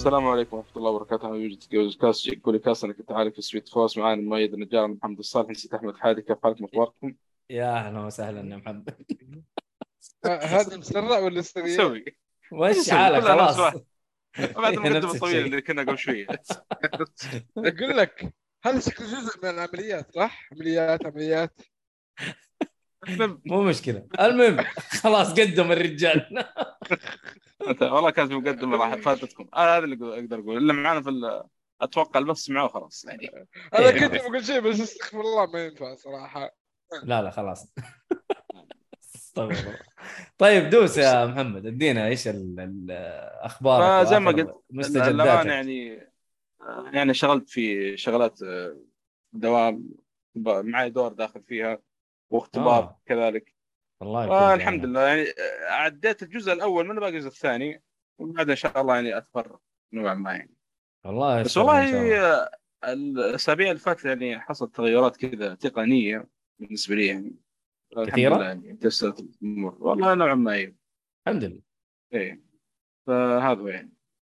السلام عليكم ورحمة الله وبركاته. أنا يوجد جوز كاست كولي كاست أنا كنت عارف في سويت فورس معانا المؤيد النجار محمد الصالح. نسيت أحمد حادي كيف حالكم أخباركم؟ يا أهلا وسهلا يا محمد. ه- هذا مسرع ولا سريع؟ نسوي وش حالك؟ خلاص. بعد المقدمة الطويلة. اللي كنا قبل شوية. أقول لك هذا شكله جزء من العمليات صح؟ عمليات عمليات. مو مشكلة. المهم خلاص قدم الرجال. أنت والله كانت مقدمة راح فاتتكم. آه هذا اللي أقدر أقول اللي معانا في أتوقع البث سمعوه خلاص. يعني. أنا إيه. كنت بقول شيء بس استغفر الله ما ينفع صراحة. لا لا خلاص. طيب دوس يا محمد. ادينا إيش ال- ال- أخبارك فزي ما قلت الأمانة يعني يعني شغلت في شغلات آه، دوام ب- معي دور داخل فيها. واختبار آه. كذلك. والله آه الحمد عونك. لله. يعني آه، عديت الجزء الأول من باقي الجزء الثاني وبعد إن شاء الله يعني اتفرغ نوعا ما يعني. والله بس. والله آه، الأسابيع اللي فاتت يعني حصلت تغيرات كذا تقنية بالنسبة لي يعني؟ لله يعني تسلت الأمور. والله نوعا ما أيوه الحمد لله. إيه. فهذا هو يعني.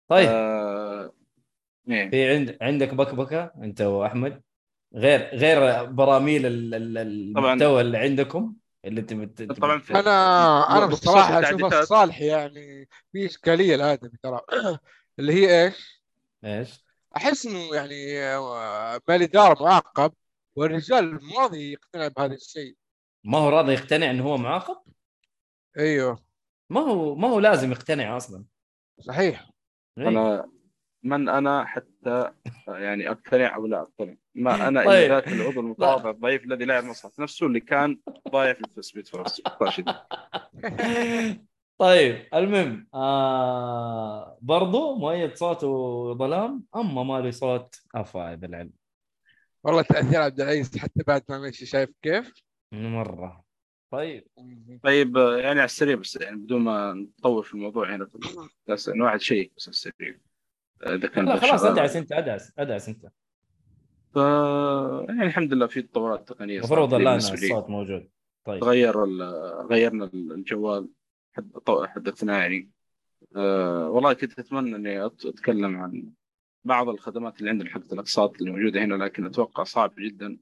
طيب. آه إيه. في عند عندك بكبكه أنت وأحمد؟ غير غير براميل ال- ال- طبعاً. المحتوى اللي عندكم اللي تبي تبي- طبعاً في- أنا أنا بصراحة أشوف. الصالح يعني في إشكالية الآدمي ترى اللي هي إيش؟ إيش؟ أحس إنه يعني آه، ما الاداره معاقب والرجال مو راضي يقتنع بهذا الشيء ما هو راضي يقتنع إنه هو معاقب؟ أيوه ما هو ما هو لازم يقتنع أصلا صحيح إيه. أنا من أنا حتى يعني أقتنع أو لا أقتنع. ما أنا طيب. الا ذاك العضو المتواضع الضعيف الذي لا يعرف مصلحه نفسه اللي كان ضايع في Speed Force راشد طيب المهم آه برضو مؤيد صوته ظلام أما مالي صوت افا بالعلم والله تأثير عبد العزيز حتى بعد ما مشي شايف كيف؟ مرة. طيب. طيب يعني على السريع بس يعني بدون ما نطول في الموضوع هنا بس انه واحد شيء بس على السريع. إذا كان لا خلاص. أدعس أنت أدعس أدعس أنت. ف يعني الحمد لله في تطورات تقنية المفروض الآن. الصوت موجود. طيب. تغير ال- غيرنا الجوال حد حدثنا يعني. أه والله كنت أتمنى إني أتكلم عن بعض الخدمات اللي عندنا حقت الأقساط اللي موجودة هنا لكن أتوقع صعب جدا.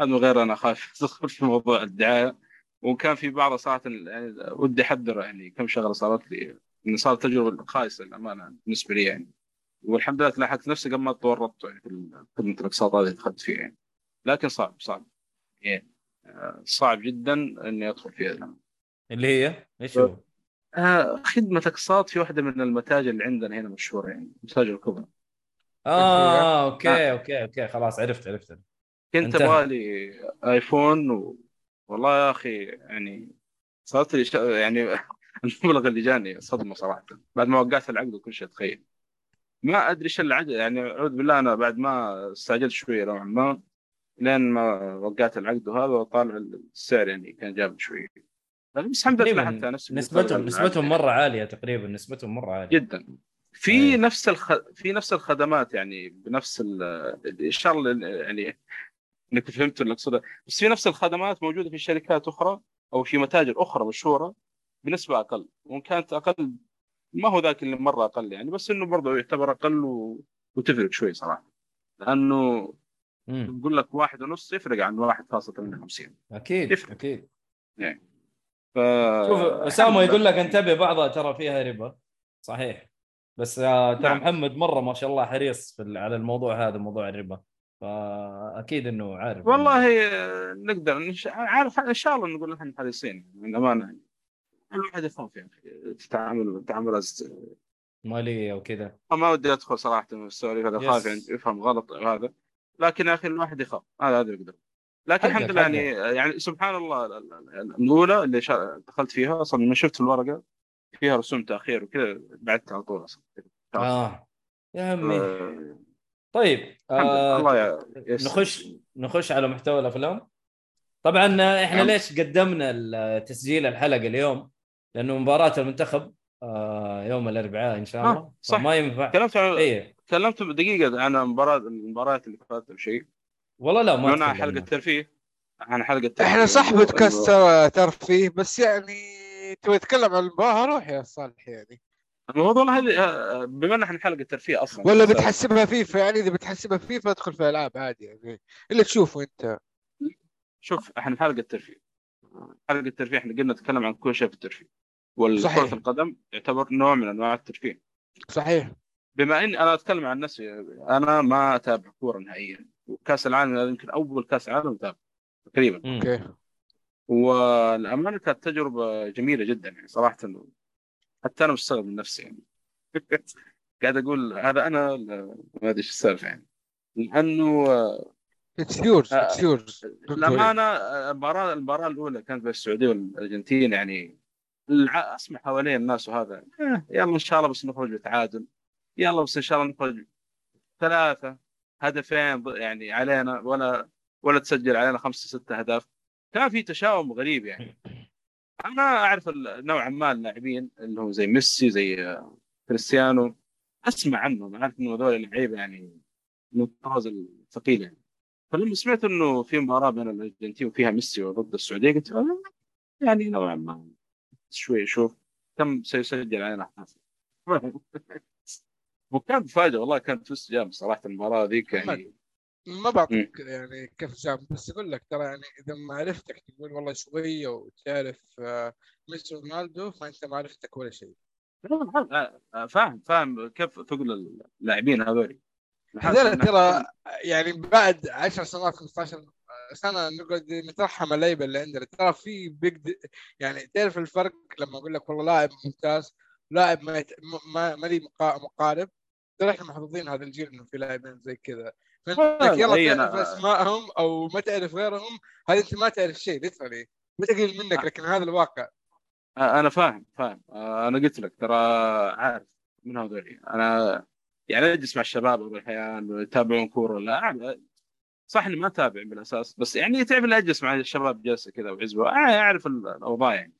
هذا من غير أنا خايف أدخل في موضوع الدعاية. وكان في بعض صراحة يعني ودي احذر يعني كم شغلة صارت لي. إن صارت تجربة خايسة للأمانة بالنسبة لي يعني. والحمد لله لاحقت نفسي قبل ما تورطت يعني في خدمه الاقساط هذه دخلت فيها يعني. لكن صعب صعب. يعني آه، صعب جدا إني أدخل فيها. اللي هي؟ إيش هو؟ آه، خدمة أقساط في واحدة من المتاجر اللي عندنا هنا مشهورة يعني المتاجر الكبرى. آه okay okay okay. خلاص عرفت عرفت. كنت. أبغى لي آيفون و... والله يا أخي يعني صارت لي ش... يعني المبلغ اللي جاني صدمة صراحة. بعد ما وقعت العقد وكل شيء تخيل. ما أدري إيش العقد يعني أعوذ بالله أنا بعد ما استعجلت شوية نوعا ما لين ما وقعت العقد وهذا وطالع السعر يعني كان جاب شوي لكن بس الحمد لله حتى نفسي نسبتهم نسبتهم مرة عالية تقريبا نسبتهم مرة عالية. جدا. في أيوة. نفس الخ... في نفس الخدمات يعني بنفس ال... إن شاء الله يعني إنك فهمتوا اللي أقصده. بس في نفس الخدمات موجودة في شركات أخرى أو في متاجر أخرى مشهورة بنسبة أقل وإن كانت أقل ما هو ذاك اللي مرة أقل يعني بس إنه برضه يعتبر أقل و... وتفرق شوي صراحة لأنه. بقول لك واحد ونص يفرق عن 1.58 أكيد يفرق. أكيد ف شوف أسامة يقول لك انتبه بعضها ترى فيها ربا صحيح بس آه، ترى نعم. محمد مرة ما شاء الله حريص في على الموضوع هذا موضوع الربا فأكيد إنه عارف والله آه، نقدر. عارف إن شاء الله نقول إحنا حريصين من امانه يعني الواحد يخاف يعني. تتعامل تعاملات ماليه وكذا ما ودي أدخل صراحة في السواليف هذا. خايف يعني يفهم غلط وهذا لكن يا أخي الواحد يخاف. هذا هذا يقدر لكن الحمد لله يعني يعني سبحان الله ال- ال- ال- الأولى اللي شا- دخلت فيها أصلا لما شفت الورقة فيها رسوم تأخير وكذا بعدت على طول أصلا. آه. يا عمي آه، طيب آه الله يا-. نخش نخش على محتوى الأفلام. طبعا إحنا نعم. ليش قدمنا تسجيل الحلقة اليوم؟ لأنه مباراة المنتخب آه يوم الأربعاء إن شاء آه، الله. صح. ما ينفع. تكلمت عن اي تكلمت دقيقة عن المباراه المباريات اللي فاتت أو شيء. والله لا ما عن. حلقة ترفيه عن حلقة ترفيه إحنا صح إنه- بودكاست ترفيه بس يعني تبغى تتكلم عن المباراة روح يا صالح يعني. الموضوع والله هذه آه، بما إن إحنا حلقة ترفيه أصلا. ولا بتحسبها فيفا يعني؟ إذا بتحسبها فيفا ادخل في ألعاب عادي يعني. اللي تشوفه أنت. شوف إحنا حلقة ترفيه حلقة ترفيه إحنا قلنا نتكلم عن كل شيء في الترفيه. والكرة القدم يعتبر نوع من أنواع الترفيه صحيح. بما إني أنا أتكلم عن نفسي أنا ما أتابع كورة نهائيا. وكاس العالم يمكن أول كأس عالم اتابع تقريبا. okay. والأمانة كانت تجربة جميلة جدا يعني صراحة. حتى أنا مستغرب من نفسي يعني. قاعد أقول هذا أنا ما أدري إيش السالفة يعني. لأنه it's yours آه، it's yours الامانه المباراة المباراة الأولى كانت بين السعودية والأرجنتين يعني الع- اسمع حوالين الناس وهذا. آه، يلا إن شاء الله بس نخرج بتعادل. يلا بس إن شاء الله نخرج ثلاثة هدفين يعني علينا ولا ولا تسجل علينا خمسة ستة أهداف. كان في تشاؤم غريب يعني. أنا أعرف نوعا ما اللاعبين اللي هم زي ميسي زي آه، كريستيانو. أسمع عنهم أعرف إنه هذول لعيبة يعني من الطراز الثقيل يعني فلما سمعت إنه في مباراة بين الأرجنتين وفيها ميسي وضد السعودية قلت آه، يعني نوعا ما شوي شوف كم سيسجل علينا اهداف وكان مفاجاه والله كانت توست جام صراحة المباراة ذيك يعني. ما بعطيك يعني كيف جاب بس أقول لك ترى يعني إذا معرفتك تقول والله شوية وتعرف آه، ميسي رونالدو فأنت معرفتك ولا شيء. فاهم فاهم كيف ثقل اللاعبين هذول. هذول ترى يعني بعد 10 سنوات 15 سنه نقعد نترحم اللعيبه اللي عندنا ترى في بيج يعني تعرف الفرق لما أقول لك والله لاعب ممتاز لاعب ما يت... ما, ما لي مقا... مقارب ترى إحنا محظوظين هذا الجيل إنه في لاعبين زي كذا. فانك يلا تعرف أسمائهم أو ما تعرف غيرهم هذا أنت ما تعرف شيء ليترالي ما تقلل منك لكن هذا الواقع. أنا فاهم فاهم. أنا قلت لك ترى عارف من هذول. أنا يعني أجلس مع الشباب ابو الاحيان يتابعون كورة ولا أعرف- صح إني ما أتابع بالأساس بس يعني تعرف اني أجلس مع الشباب جلسه كذا وعزبه أعرف الأوضاع يعني.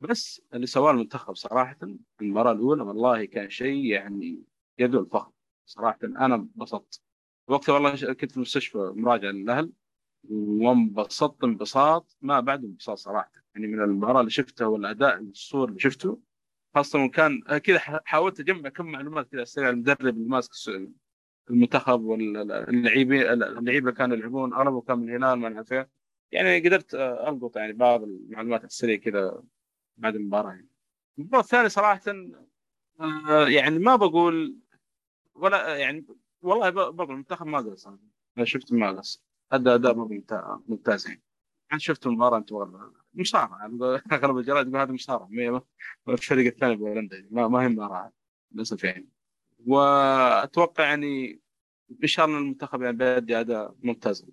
بس اللي سواه المنتخب صراحة المباراة الأولى والله كان شيء يعني يدعو الفخر صراحة أنا انبسطت. وقتها والله كنت في المستشفى مراجعه للاهل وانبسطت انبساط ما بعد انبساط صراحة. يعني من المباراة اللي شفتها والأداء الصور اللي شفته خاصة كان كذا حاولت أجمع كم معلومات كذا اسرع المدرب اللي ماسك المنتخب واللاعبين اللعيبة كانوا يلعبون اغلبهم كان من الهلال ما نعرف. يعني قدرت آه، ألقط يعني بعض المعلومات السريع كذا بعد المباراة يعني. المباراة الثانية صراحة آه، يعني ما بقول ولا يعني والله ب- برضه المنتخب ما قص أنا شفت ما قص ادى أداء ممتاز يعني. أنا شفت المباراة أنت مصارعه أغلب الجرائد يقول هذه مصارعه الفريق الثاني بولندا ما ما هي مباراة للأسف يعني. وأتوقع يعني ان شاء الله المنتخب يعني بيدي اداء ممتاز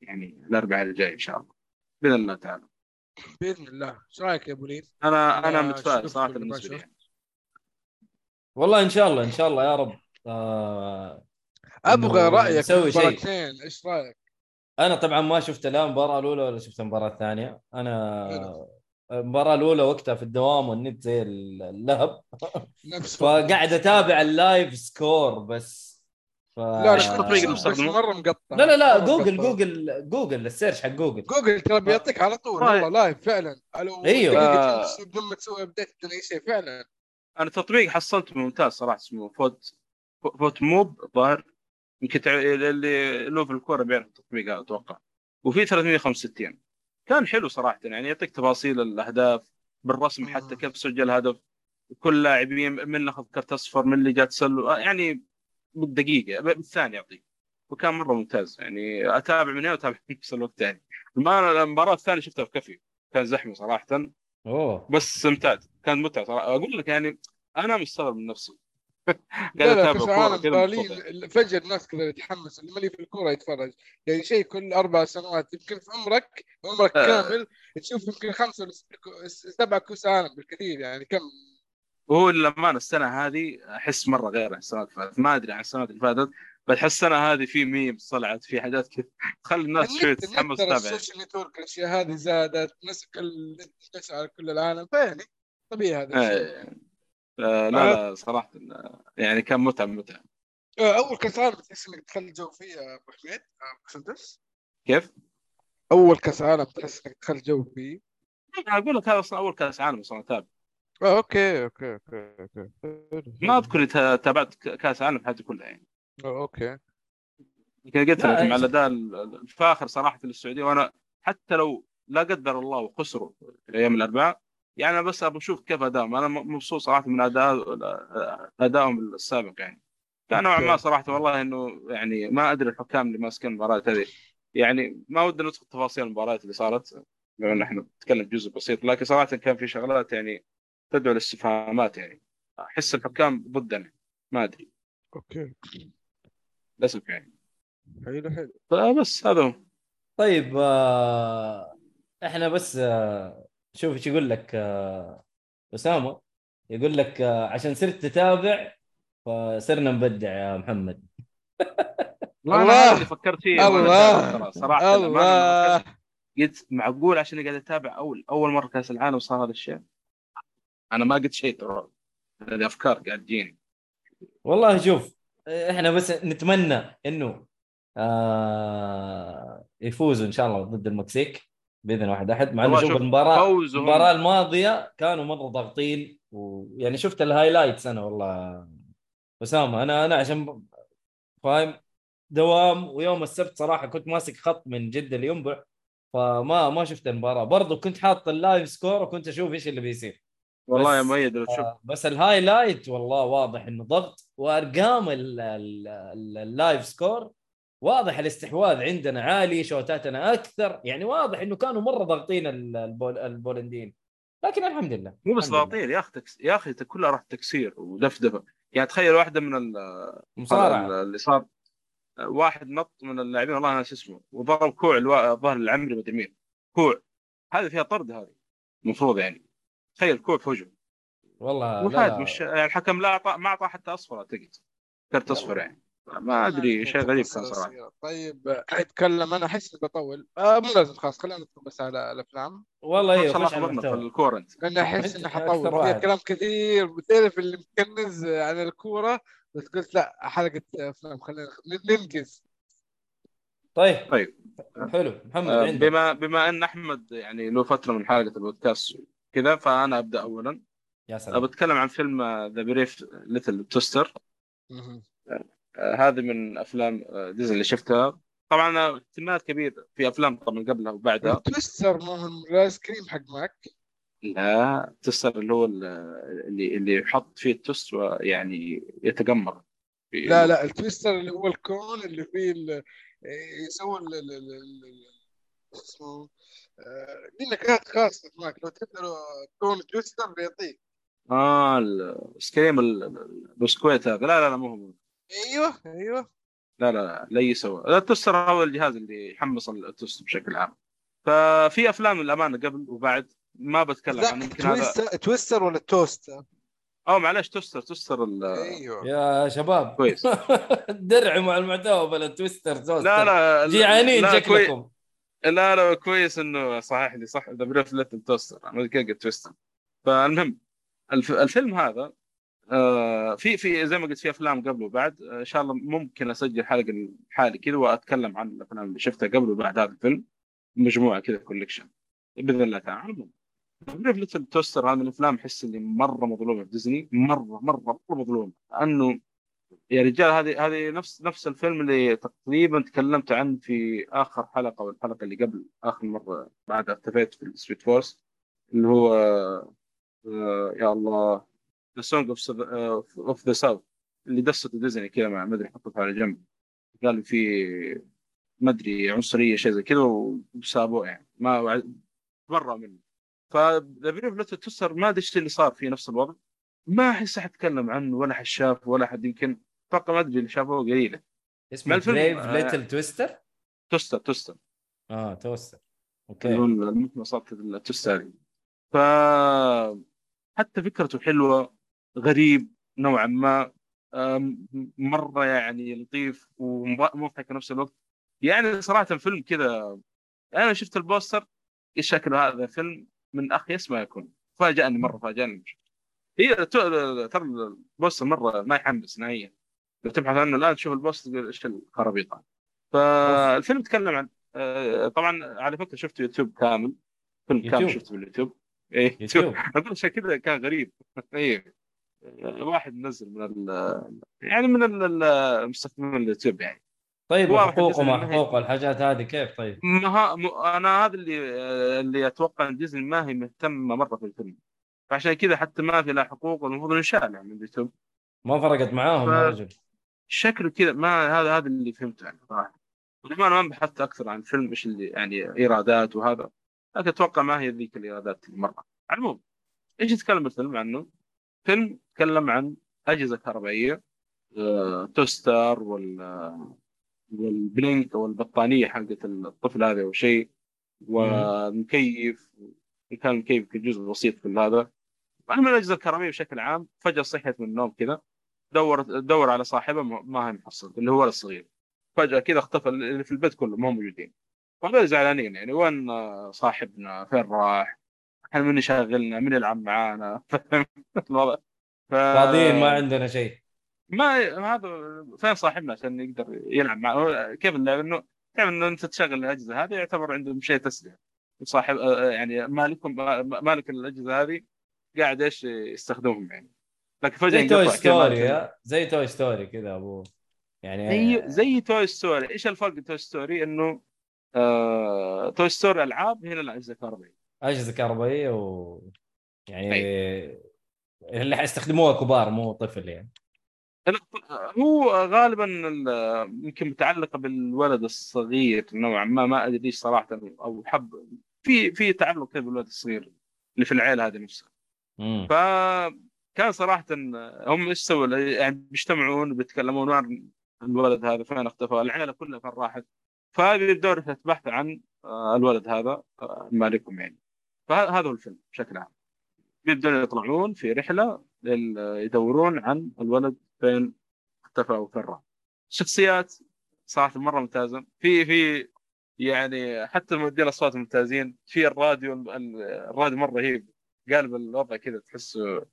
يعني الأربعاء الجاي إن شاء الله بإذن الله تعالى بإذن الله إيش رأيك يا أبو؟ أنا أنا متفائل صراحة بالنسبة لي شفت. يعني. والله إن شاء الله إن شاء الله يا رب آه أبغى رأيك في نسوي شيء. المباراتين إيش رأيك؟ أنا طبعا ما شفت لا المباراه الأولى ولا شفت المباراة الثانية أنا. المباراة الأولى وقتها في الدوام والنت زي اللهب. فقاعد أتابع ال live score بس. ف... لا لا التطبيق بس المستخدمه؟ مرة مقطع. لا لا لا جوجل مقطع. Google Google ال search حق Google. Google ترى بيعطيك على طول. طيب. والله live فعلا. تسوي بدون ما تسوي update بدون أي شيء فعلا. أنا تطبيق حصلته ممتاز صراحة اسمه Fot FotMob الظاهر يمكن اللي له في الكورة بيعرف التطبيق هذا أتوقع. وفي 365 كان حلو صراحة يعني يعطيك تفاصيل الأهداف بالرسم مم. حتى كيف سجل هدف كل لاعبين من اللي اخذ كرت أصفر من اللي جاء تسلل آه، يعني بالدقيقة بالثانية يعطيك. وكان مرة ممتاز يعني أتابع من هنا وأتابع في نفس الوقت يعني المباراه المباراة الثانية شفتها في كفي كان زحمة صراحة. أوه. بس استمتعت كان متعة صراحة. أقول لك يعني أنا مستغرب من نفسي. قاعد لا لا اتابع. برلين فجر الناس كذا يتحمس اللي مالي في الكوره يتفرج يعني شيء كل أربع سنوات يمكن في عمرك عمرك آه. كامل تشوف يمكن خمسه ولا ست كو- سبع كوس عالم بالكثير يعني كم وهو للأمانة السنة هذه أحس مرة غير عن السنوات اللي فاتت ما أدري عن السنوات اللي فاتت بس أحس السنة هذه في memes طلعت في حاجات كذا تخلي الناس شوي تتحمس ترى تتابع. ال social network الأشياء هذه زادت مسك انتشر على كل العالم فيعني طبيعي هذا الشيء. آه، لا لا صراحة آه، يعني كان متعة متعة آه، أول كاس عالم تحس إنك دخلت جو فيه يا أبو حميد آه، سندس؟ كيف؟ أول كاس عالم تحس إنك دخلت جو فيه. أنا أقول لك هذا أصلا أول كأس عالم أصلا أتابع. آه، أوكي أوكي أوكي أوكي. ما تا- تابعت ك- كأس عالم حياتي كلها يعني. آه، okay. يمكن قلت لا، لك مع الأداء الفاخر صراحة للسعودية وأنا حتى لو لا قدر الله وخسروا أيام الأربعاء يعني أنا بس أبغى أشوف كيف أدائهم أنا م- مبسوط صراحة من أداء أدائهم السابق يعني. كان نوعا ما صراحة والله إنه يعني ما أدري الحكام اللي ماسكين المباراة هذه. يعني ما ودنا ندخل تفاصيل المباريات اللي صارت بما إن إحنا نتكلم جزء بسيط. لكن صراحة كان في شغلات يعني تدعو للاستفهامات يعني. أحس الحكام ضدنا. ما أدري. أوكي. للأسف يعني. حلو حلو. فبس هذا هو. طيب آه إحنا بس آه شوف إيش يقول لك آه أسامة. يقول لك آه عشان صرت تتابع فصرنا نبدع يا محمد. والله الله. أنا هذا اللي فكرت فيه الله. صراحة. الله! قلت معقول عشان قاعد أتابع اول أول مرة كاس العالم صار هذا الشيء؟ أنا ما قلت شيء ترى. هذه أفكار قاعد تجيني. والله شوف إحنا بس نتمنى إنه آه يفوزوا إن شاء الله ضد المكسيك. بإذن الواحد الأحد مع إنه شوف المباراة المباراة الماضية كانوا مرة ضاغطين ويعني شفت ال highlights أنا والله. اسامه أنا أنا عشان فاهم؟ دوام ويوم السبت صراحة كنت ماسك خط من جدة لينبع فما ما شفت المباراة. برضو كنت حاط ال live score وكنت أشوف إيش اللي بيصير. والله يا مؤيد لو تشوف. آه، بس ال highlight والله واضح إنه ضغط وأرقام ال- ال- ال- ال live score واضح الاستحواذ عندنا عالي شوتاتنا أكثر. يعني واضح إنه كانوا مرة ضاغطين ال- البول البولنديين لكن الحمد لله مو بس. ضاغطين يا أخي تكس... يا أخي كلها راح تكسير ودفدفة. يعني تخيل واحدة من ال- مصارعة. اللي صار واحد نط من اللاعبين والله أنا شو اسمه وضرب كوع الوا- الظهر العمري مدري مين. كوع. هذه فيها طرد هذه. المفروض يعني. تخيل كوع في وجهه. والله لا. مش يعني الحكم لا اعطى ما اعطى حتى أصفر أعتقد. كرت أصفر يعني. ما أدري شيء غريب كان صراحة. طيب أتكلم أنا أحس بطول. آه مو لازم خلاص خلينا ندخل بس على الأفلام. والله ما أيوه شاء الله خش على خبرنا في الكوره انت لأن أحس إني حطول. فيها واحد. كلام كثير. بتعرف اللي مكنز عن الكورة؟ بس قلت لا حلقة أفلام خلينا ننجز. طيب. طيب. حلو. محمد آه، عندك. بما بما أن أحمد يعني له فترة من حلقة البودكاست كذا فأنا أبدأ اولا. يا سلام. بتكلم عن فيلم The Brave Little Toaster هذه من أفلام آه، ديزني اللي شفتها. طبعا اهتمامات كبير في أفلام طبعا قبلها وبعدها. twister ما هو الايس كريم حق ماك؟ لا toaster اللي هو ال- اللي اللي يحط فيه التوست ويعني يتقمر لا لا ال twister اللي هو ال cone اللي فيه ال- يسوي ال- ال- ال- ال- شو اسمه آه، دي نكهات خاصة ماك. لو تقدر cone twister بيعطيك آه السكريم ال- ال- البسكويت هذا. لا لا لا مو هو. أيوه أيوه. لا لا لا لا يسوى. لا ال toaster هو الجهاز اللي يحمص التوست بشكل عام. ففي أفلام للأمانة قبل وبعد ما بتكلم عن لا يمكن هذا twister twister ولا توست أو معلش toaster toaster ال- أيوه. يا شباب. كويس. درعوا مع المحتوى بلا twister toaster. لا لا جيعانين كوي... شكلكم. لا لا كويس إنه صحح لي صح. The Brave Little Toaster أنا كذا قلت toaster. فالمهم الف... الفيلم هذا آه في في زي ما قلت في أفلام قبل وبعد آه إن شاء الله ممكن أسجل حلقة لحالي كذا وأتكلم عن الأفلام اللي شفتها قبل وبعد هذا الفيلم. مجموعة كذا collection بإذن الله تعالى. Brave Little Toaster هذا الأفلام أحس إني مرة مظلومة في ديزني مرة مرة مره مظلوم لأنه يا رجال هذه هذه نفس نفس الفيلم اللي تقريبا تكلمت عنه في آخر حلقة والحلقة اللي قبل آخر مرة بعد اختفيت في السويت فورس اللي هو آه يا الله The Song of the South اللي دسته ديزني كذا ما أدري حطته على جنب. قال في ما أدري عنصرية شيء زي كذا وسابوه يعني. ما برا منه. ف The Brave Little Toaster ما أدري إيش اللي صار في نفس الوضع. ما أحس أحد تكلم عنه ولا حد شاف ولا حد يمكن. أتوقع ما أدري اللي شافوه قليله اسمه بريف. ليتل تويستر توستر توستر. آه توستر. أوكي. المخلصات ال toaster. ف حتى فكرته حلوة. غريب نوعا ما مرة يعني لطيف ومضحك في نفس الوقت. يعني صراحة فيلم كذا أنا شفت ال poster إيش شكله هذا فيلم من اخيس ما يكون. فاجأني مرة فاجأني. هي ترى ال poster مرة ما يحمس نهائيا. لو تبحث عنه الآن تشوف ال poster تقول إيش الخرابيط. فالفيلم يتكلم عن آه، طبعا على فكرة شفته يوتيوب كامل. فيلم كامل. شفته باليوتيوب. إيه يوتيوب. أقول عشان كذا كان غريب. إيه. واحد نزل من ال يعني من ال- المستخدمين اليوتيوب يعني. طيب حقوقه ما ديزني ما هي- حقوق الحاجات هذه كيف؟ طيب؟ ما ها م- أنا هذا اللي اللي أتوقع إن ديزني ما هي مهتمة مرة في الفيلم. فعشان كذا حتى ما في له حقوق المفروض ينشال يعني من اليوتيوب. ما فرقت معاهم يا ف- رجل. شكله كذا ما هذا هذا اللي فهمته يعني صراحة. ولما ما بحثت أكثر عن الفيلم إيش اللي يعني إيرادات وهذا لكن أتوقع ما هي ذيك الإيرادات مرة. على العموم إيش يتكلم الفيلم عنه؟ فيلم يتكلم عن أجهزة كهربائية آه، توستر وال والبلينك أو البطانيه حقت الطفل هذا أو شيء والمكيف كان المكيف جزء بسيط في هذا. المهم الأجهزة الكهربائية بشكل عام فجأة صحيت من النوم كذا دور دور على صاحبه ما هي محصل اللي هو الصغير. فجأة كذا اختفى اللي في البيت كله ما هم موجودين. فهذول زعلانين يعني وين آه، صاحبنا؟ فين راح؟ إحنا من يشغلنا من يلعب معانا؟ فاهم الوضع؟ ف... فاضيين ما عندنا شيء. ما هذا فين صاحبنا عشان يقدر يلعب معه؟ كيف اللعب انه تعرف إنه أنت تشغل الأجهزة هذه؟ يعتبر عندهم شيء تسلية. صاحب يعني مالكم مالك الأجهزة هذه قاعد إيش يستخدمهم يعني؟ لكن فجأة زي Toy Story؟ زي Toy Story كذا أبو. يعني زي زي Toy Story إيش الفرق Toy Story إنه آه... Toy Story ألعاب هنا الأجهزة الكهربائيه أجهزة كهربائية و يعني اللي حيستخدموها كبار مو طفل يعني. هو غالبا ال- يمكن متعلقة بالولد الصغير نوعا ما ما أدري ليش صراحة أو حب في في تعلق كذا بالولد الصغير اللي في العيلة هذه نفسها. مم. فكان صراحة هم إيش سووا؟ يعني بيجتمعون بيتكلمون وين الولد هذا فين اختفى؟ العيلة كلها فين راحت. فهذه الدورة تبحث عن آه، الولد هذا آه، مالكم يعني. فهذا هو الفيلم بشكل عام. بيبدأوا يطلعون في رحلة لل- يدورون عن الولد فين اختفى وفين راح الشخصيات صراحة مرة ممتازة. في في يعني حتى مؤدين الأصوات ممتازين. في الراديو ال- الراديو مرة رهيب قالب الوضع كذا تحسه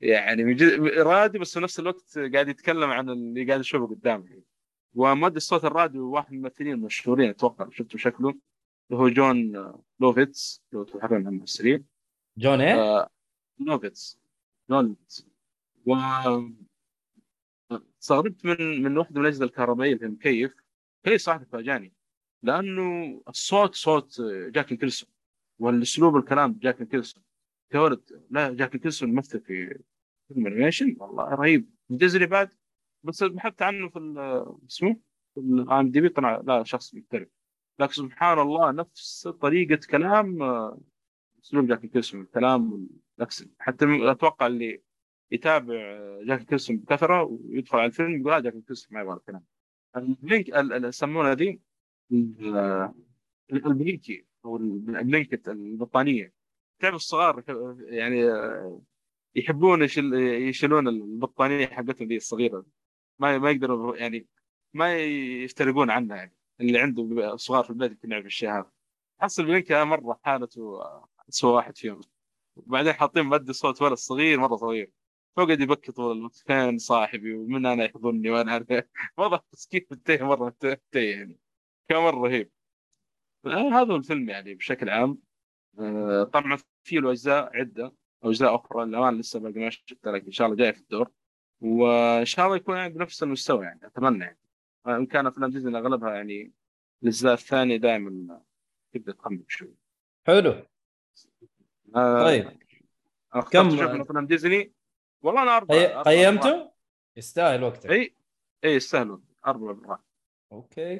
يعني من جد- راديو بس في نفس الوقت قاعد يتكلم عن اللي قاعد يشوفه قدامه. ومؤدي صوت الراديو واحد من الممثلين المشهورين أتوقع شفتوا شكله؟ اللي هو جون لوفيتس لو تبحثون عن الممثلين. جون إيه؟ آه، جون لوفيتس و من من واحدة من الأجهزة الكهربائية في المكيف كيف؟ صراحة فاجاني لأنه الصوت صوت جاك نيكلسون والأسلوب الكلام جاك نيكلسون ولد لا جاك نيكلسون مثل في فيلم animation والله رهيب. ديزني بعد بس بحثت عنه في اسمه؟ في ال IMDb طلع لا شخص مختلف لكن سبحان الله نفس طريقة كلام آه، أسلوب جاك نيكلسون الكلام حتى أتوقع اللي يتابع جاك نيكلسون بكثرة ويدخل على الفيلم يقول آه جاك نيكلسون ما يبغى الكلام. ال blank ال- ال- يسمونها ذي ال- ال blankie أو ال blanket البطانيه تعرف الصغار يعني يحبون يشل يشيلون البطانيه حقتهم ذي الصغيرة. ما ما يقدروا يعني ما يفترقون عنها يعني. اللي عنده صغار في البيت يمكن يعرف الشيء هذا. حصل بلينك مرة حالته اسوء واحد فيهم. وبعدين حاطين مادة صوت ولد صغير مرة صغير. فقعد يبكي طول الوقت. فين صاحبي ومن أنا يحضني وأنا عارف وضع مسكين منتهي مرة منتهي يعني. كان مرة رهيب. آه، هذا الفيلم يعني بشكل عام. آه، طبعا في له اجزاء عدة. أجزاء أخرى الان لسه باقي ما شفتها لكن إن شاء الله جاي في الدور. وإن شاء الله يكون يعني بنفس المستوى يعني أتمنى يعني. آه، إن كان أفلام ديزني أغلبها يعني الأجزاء الثانية دائما تبدا تخمم شوي. حلو. آه، طيب أنا كم- أشوف من افلام ديزني. والله أنا أربع قي- أربع مرات. قيمته؟ يستاهل وقتك. إي إي يستاهلون أربع مرات okay.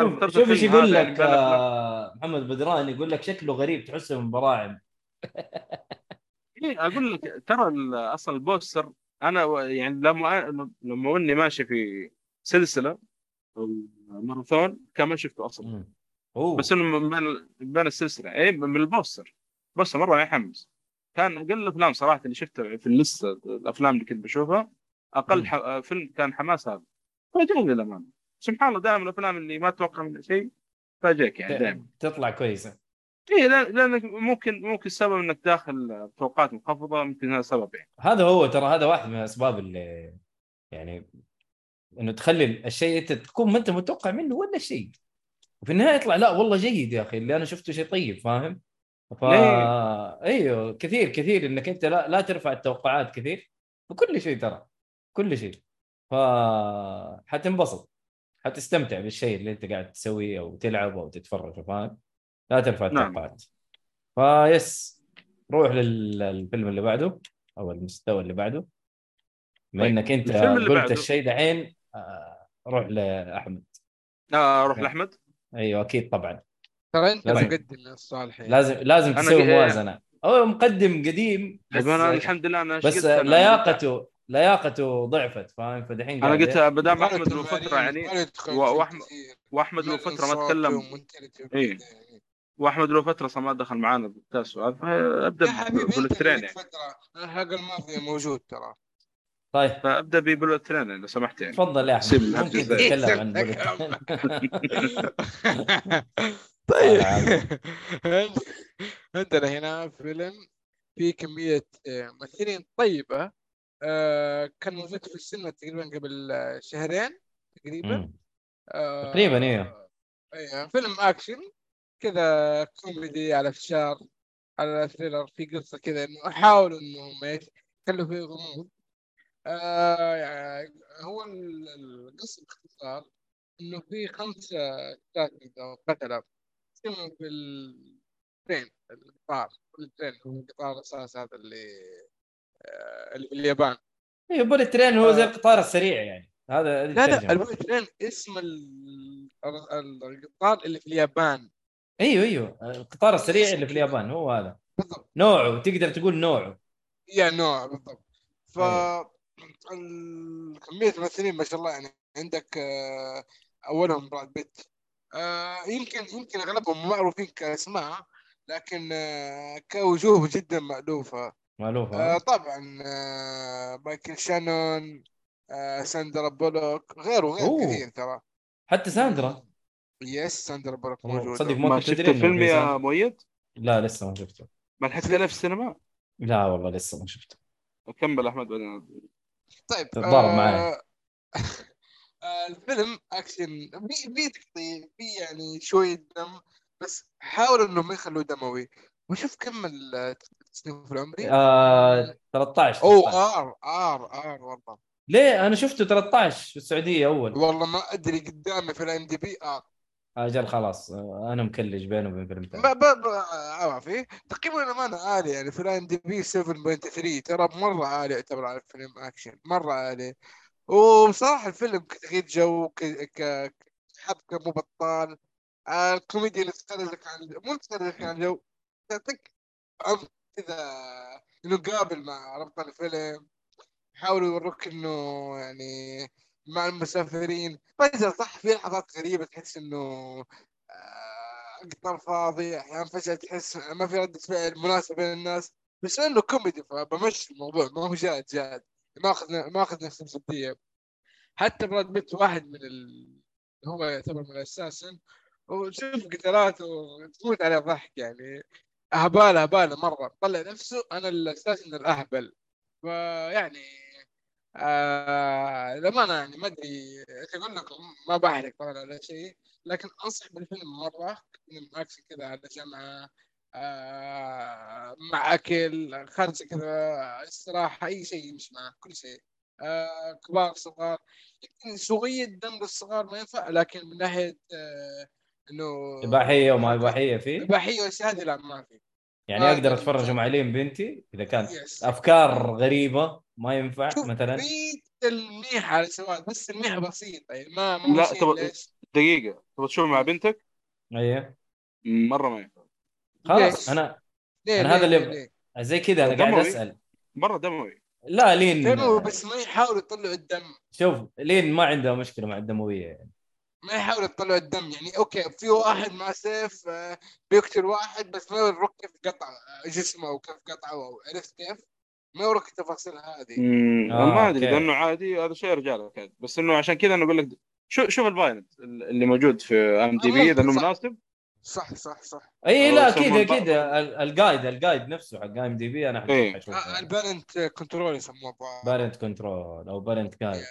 شوف, شوف إيش يقول يعني لك الأفلام. آه، محمد بدران يقول لك شكله غريب تحسه من براعم. إيه أقول لك ترى أصلا ال poster أنا يعني لما لما أني ماشي في سلسلة ماراثون كان ما شفته أصلا. أوه. بس إنه من بين السلسلة. إي من ال poster. poster مرة يحمس كان أقل الأفلام صراحة اللي شفتها في اللسته الأفلام اللي كنت بشوفها أقل. ح... فيلم كان حماس هذا. فاجأني للامانه سبحان الله دائما الأفلام اللي ما تتوقع منها شيء فاجئك يعني دائما. تطلع كويسة. اي لانك ممكن ممكن السبب إنك داخل توقعات منخفضه ممكن هذا سبب يعني. هذا هو ترى هذا واحد من الأسباب اللي يعني إنه تخلي الشيء أنت تكون ما أنت متوقع منه ولا شيء. وفي النهاية يطلع لا والله جيد يا أخي اللي أنا شفته شيء طيب فاهم؟ ف أيوه كثير كثير انك انت لا, لا ترفع التوقعات كثير بكل شيء ترى كل شيء ف حتنبسط حتستمتع بالشيء اللي انت قاعد تسويه أو تلعب أو تتفرج فاهم؟ لا ترفع نعم. التوقعات فيس روح لل- للفيلم اللي بعده أو المستوى اللي بعده بما طيب، إنك انت قلت. الشيء دحين آه، روح لأحمد آه نعم. لأحمد أيوه أكيد طبعا ترى انت لازم. مقدم الصالح يعني. لازم لازم تسوي موازنة هو مقدم قديم بس أنا الحمد لله أنا بس؟ لياقته لياقته ضعفت فاهم فدحين أنا قلت ما دام أحمد له فترة يعني مرة يدخل و- في وأحمد- كثير. وأحمد له فترة ما تكلم إيه. يعني. وأحمد له فترة صار ما دخل معانا بالبودكاست وهذا فابدا يا حبيبي أنت بالترين يعني فترة الحلقة الماضية موجود ترى طيب فأبدأ بالترين لو سمحت يعني تفضل يا أحمد ممكن. تتكلم عن طيب. عندنا هنا فيلم في كمية آه، ممثلين طيبة. آه، كان موجود في السينما تقريبا قبل آه، شهرين تقريبا. تقريباً، إيه. إيه فيلم أكشن كذا كوميدي على فشار على thriller في قصة كذا إنه حاولوا انهم إيش يخلوا فيه غموض. آه يعني هو ال- القصة باختصار إنه في أو قتلة. اسمهم في ال train القطار ال train هو القطار الأساس هذا اللي آه اللي في اليابان أيوه bullet train هو زي آه. القطار السريع يعني. هذا لا لا. ال bullet train اسم ال- ال- القطار اللي في اليابان. أيوه أيوه. القطار السريع اللي في اليابان هو هذا. بالضبط. نوعه تقدر تقول نوعه. يا نوع بالضبط. ف أيوة. ال- كمية الممثلين ما شاء الله يعني عندك آه، أولهم براد بيت. آه، يمكن يمكن أغلبهم معروفين كأسماء لكن آه، كوجوه جدا مألوفة مألوفة آه، طبعا آه، مايكل شانون آه، ساندرا بولوك غيره غير أوه. كثير ترى حتى ساندرا yes ساندرا بولوك والله موجودة تصدق ما شفت الفيلم في yeah. مؤيد؟ لا لسه ما شفته ما لحقت عليه في السينما؟ لا والله لسه ما شفته كمل أحمد بعدين طيب تتضارب آه، معايا. آه، الفيلم أكشن في في تقطيع في يعني شوية دم بس حاولوا إنهم ما يخلوه دموي. وشوف كم التصنيف العمري؟ آه 13 أو 13. R R R والله. ليه؟ أنا شفته 13 في السعودية أول. والله ما أدري قدامي في ال IMDb R. أجل خلاص. آه، أنا مكلج بينه وبين فيلم ما ثاني عارف تقييمه الامانه عالي يعني في ال IMDb 7.3 ترى مرة عالي يعتبر على فيلم أكشن مرة عالي وبصراحه الفيلم كتغيير جو حبكه مو بطال الكوميديا اللي تخرجك عن مو تخرجك عن الجو تعطيك عمق كذا إنه قابل مع ربط الفيلم. يحاولوا يوروك إنه يعني مع المسافرين. فجأة صح في لحظات غريبة تحس إنه آه، قطار فاضي أحيانا فجأة تحس ما في ردة فعل مناسبة بين الناس بس إنه كوميدي فبمشي الموضوع ما هو جاد جاد. ما اخذ ما اخذ نفس الجدية. حتى براد بيت واحد من ال... هو يعتبر من الأساسن. وشوف قتالاته تموت عليه ضحك يعني. اهبال اهبال مرة. طلع نفسه. أنا الأساسن الأهبل. فيعني آه للأمانة يعني ما أدري أقول لكم ما بحرق طبعا ولا شيء. لكن أنصح بالفيلم مرة. فيلم اكشن كذا على جمعة. آه مع أكل خرجه كذا استراحة أي شيء يمشي معه كل شيء. آه كبار صغار. يمكن شوية دم للصغار ما ينفع. لكن من ناحية آه إنه إباحية وما إباحية فيه؟ إباحية والاشياء هذه لا ما في. يعني ما أقدر أقدر أتفرج. مع لين بنتي إذا كان يس. أفكار غريبة ما ينفع مثلا. في تلميح على السواد بس تلميح بسيط يعني ما مو لا، دقيقة. تبغى تشوف مع بنتك؟ أيوه. مرة ما ينفع خلاص ليش؟ أنا ليه أنا ليه هذا اللي؟ زي كذا أنا قاعد. أسأل مرة دموي لا لين دموي بس ما يحاولوا يطلعوا الدم شوف لين ما عندها مشكلة مع الدموية يعني. ما يحاولوا يطلعوا الدم يعني okay في واحد مع سيف آه، بيقتل واحد بس ما يوريك كيف قطع آه، جسمه وكيف قطعه عرفت كيف؟ ما يوريك التفاصيل هذه آه، ما أدري okay. اذا انه عادي هذا شيء رجال بس إنه عشان كذا أنا أقول لك شوف شوف ال violence اللي موجود في IMDb إذا إنه. مناسب صح صح صح. اي أو لا أكيد أكيد. ال- الجايد الجايد نفسه حق إم دي بي أنا إيه. حشوف آه، كنترول يسموه. بارنت كنترول أو بارنت جايد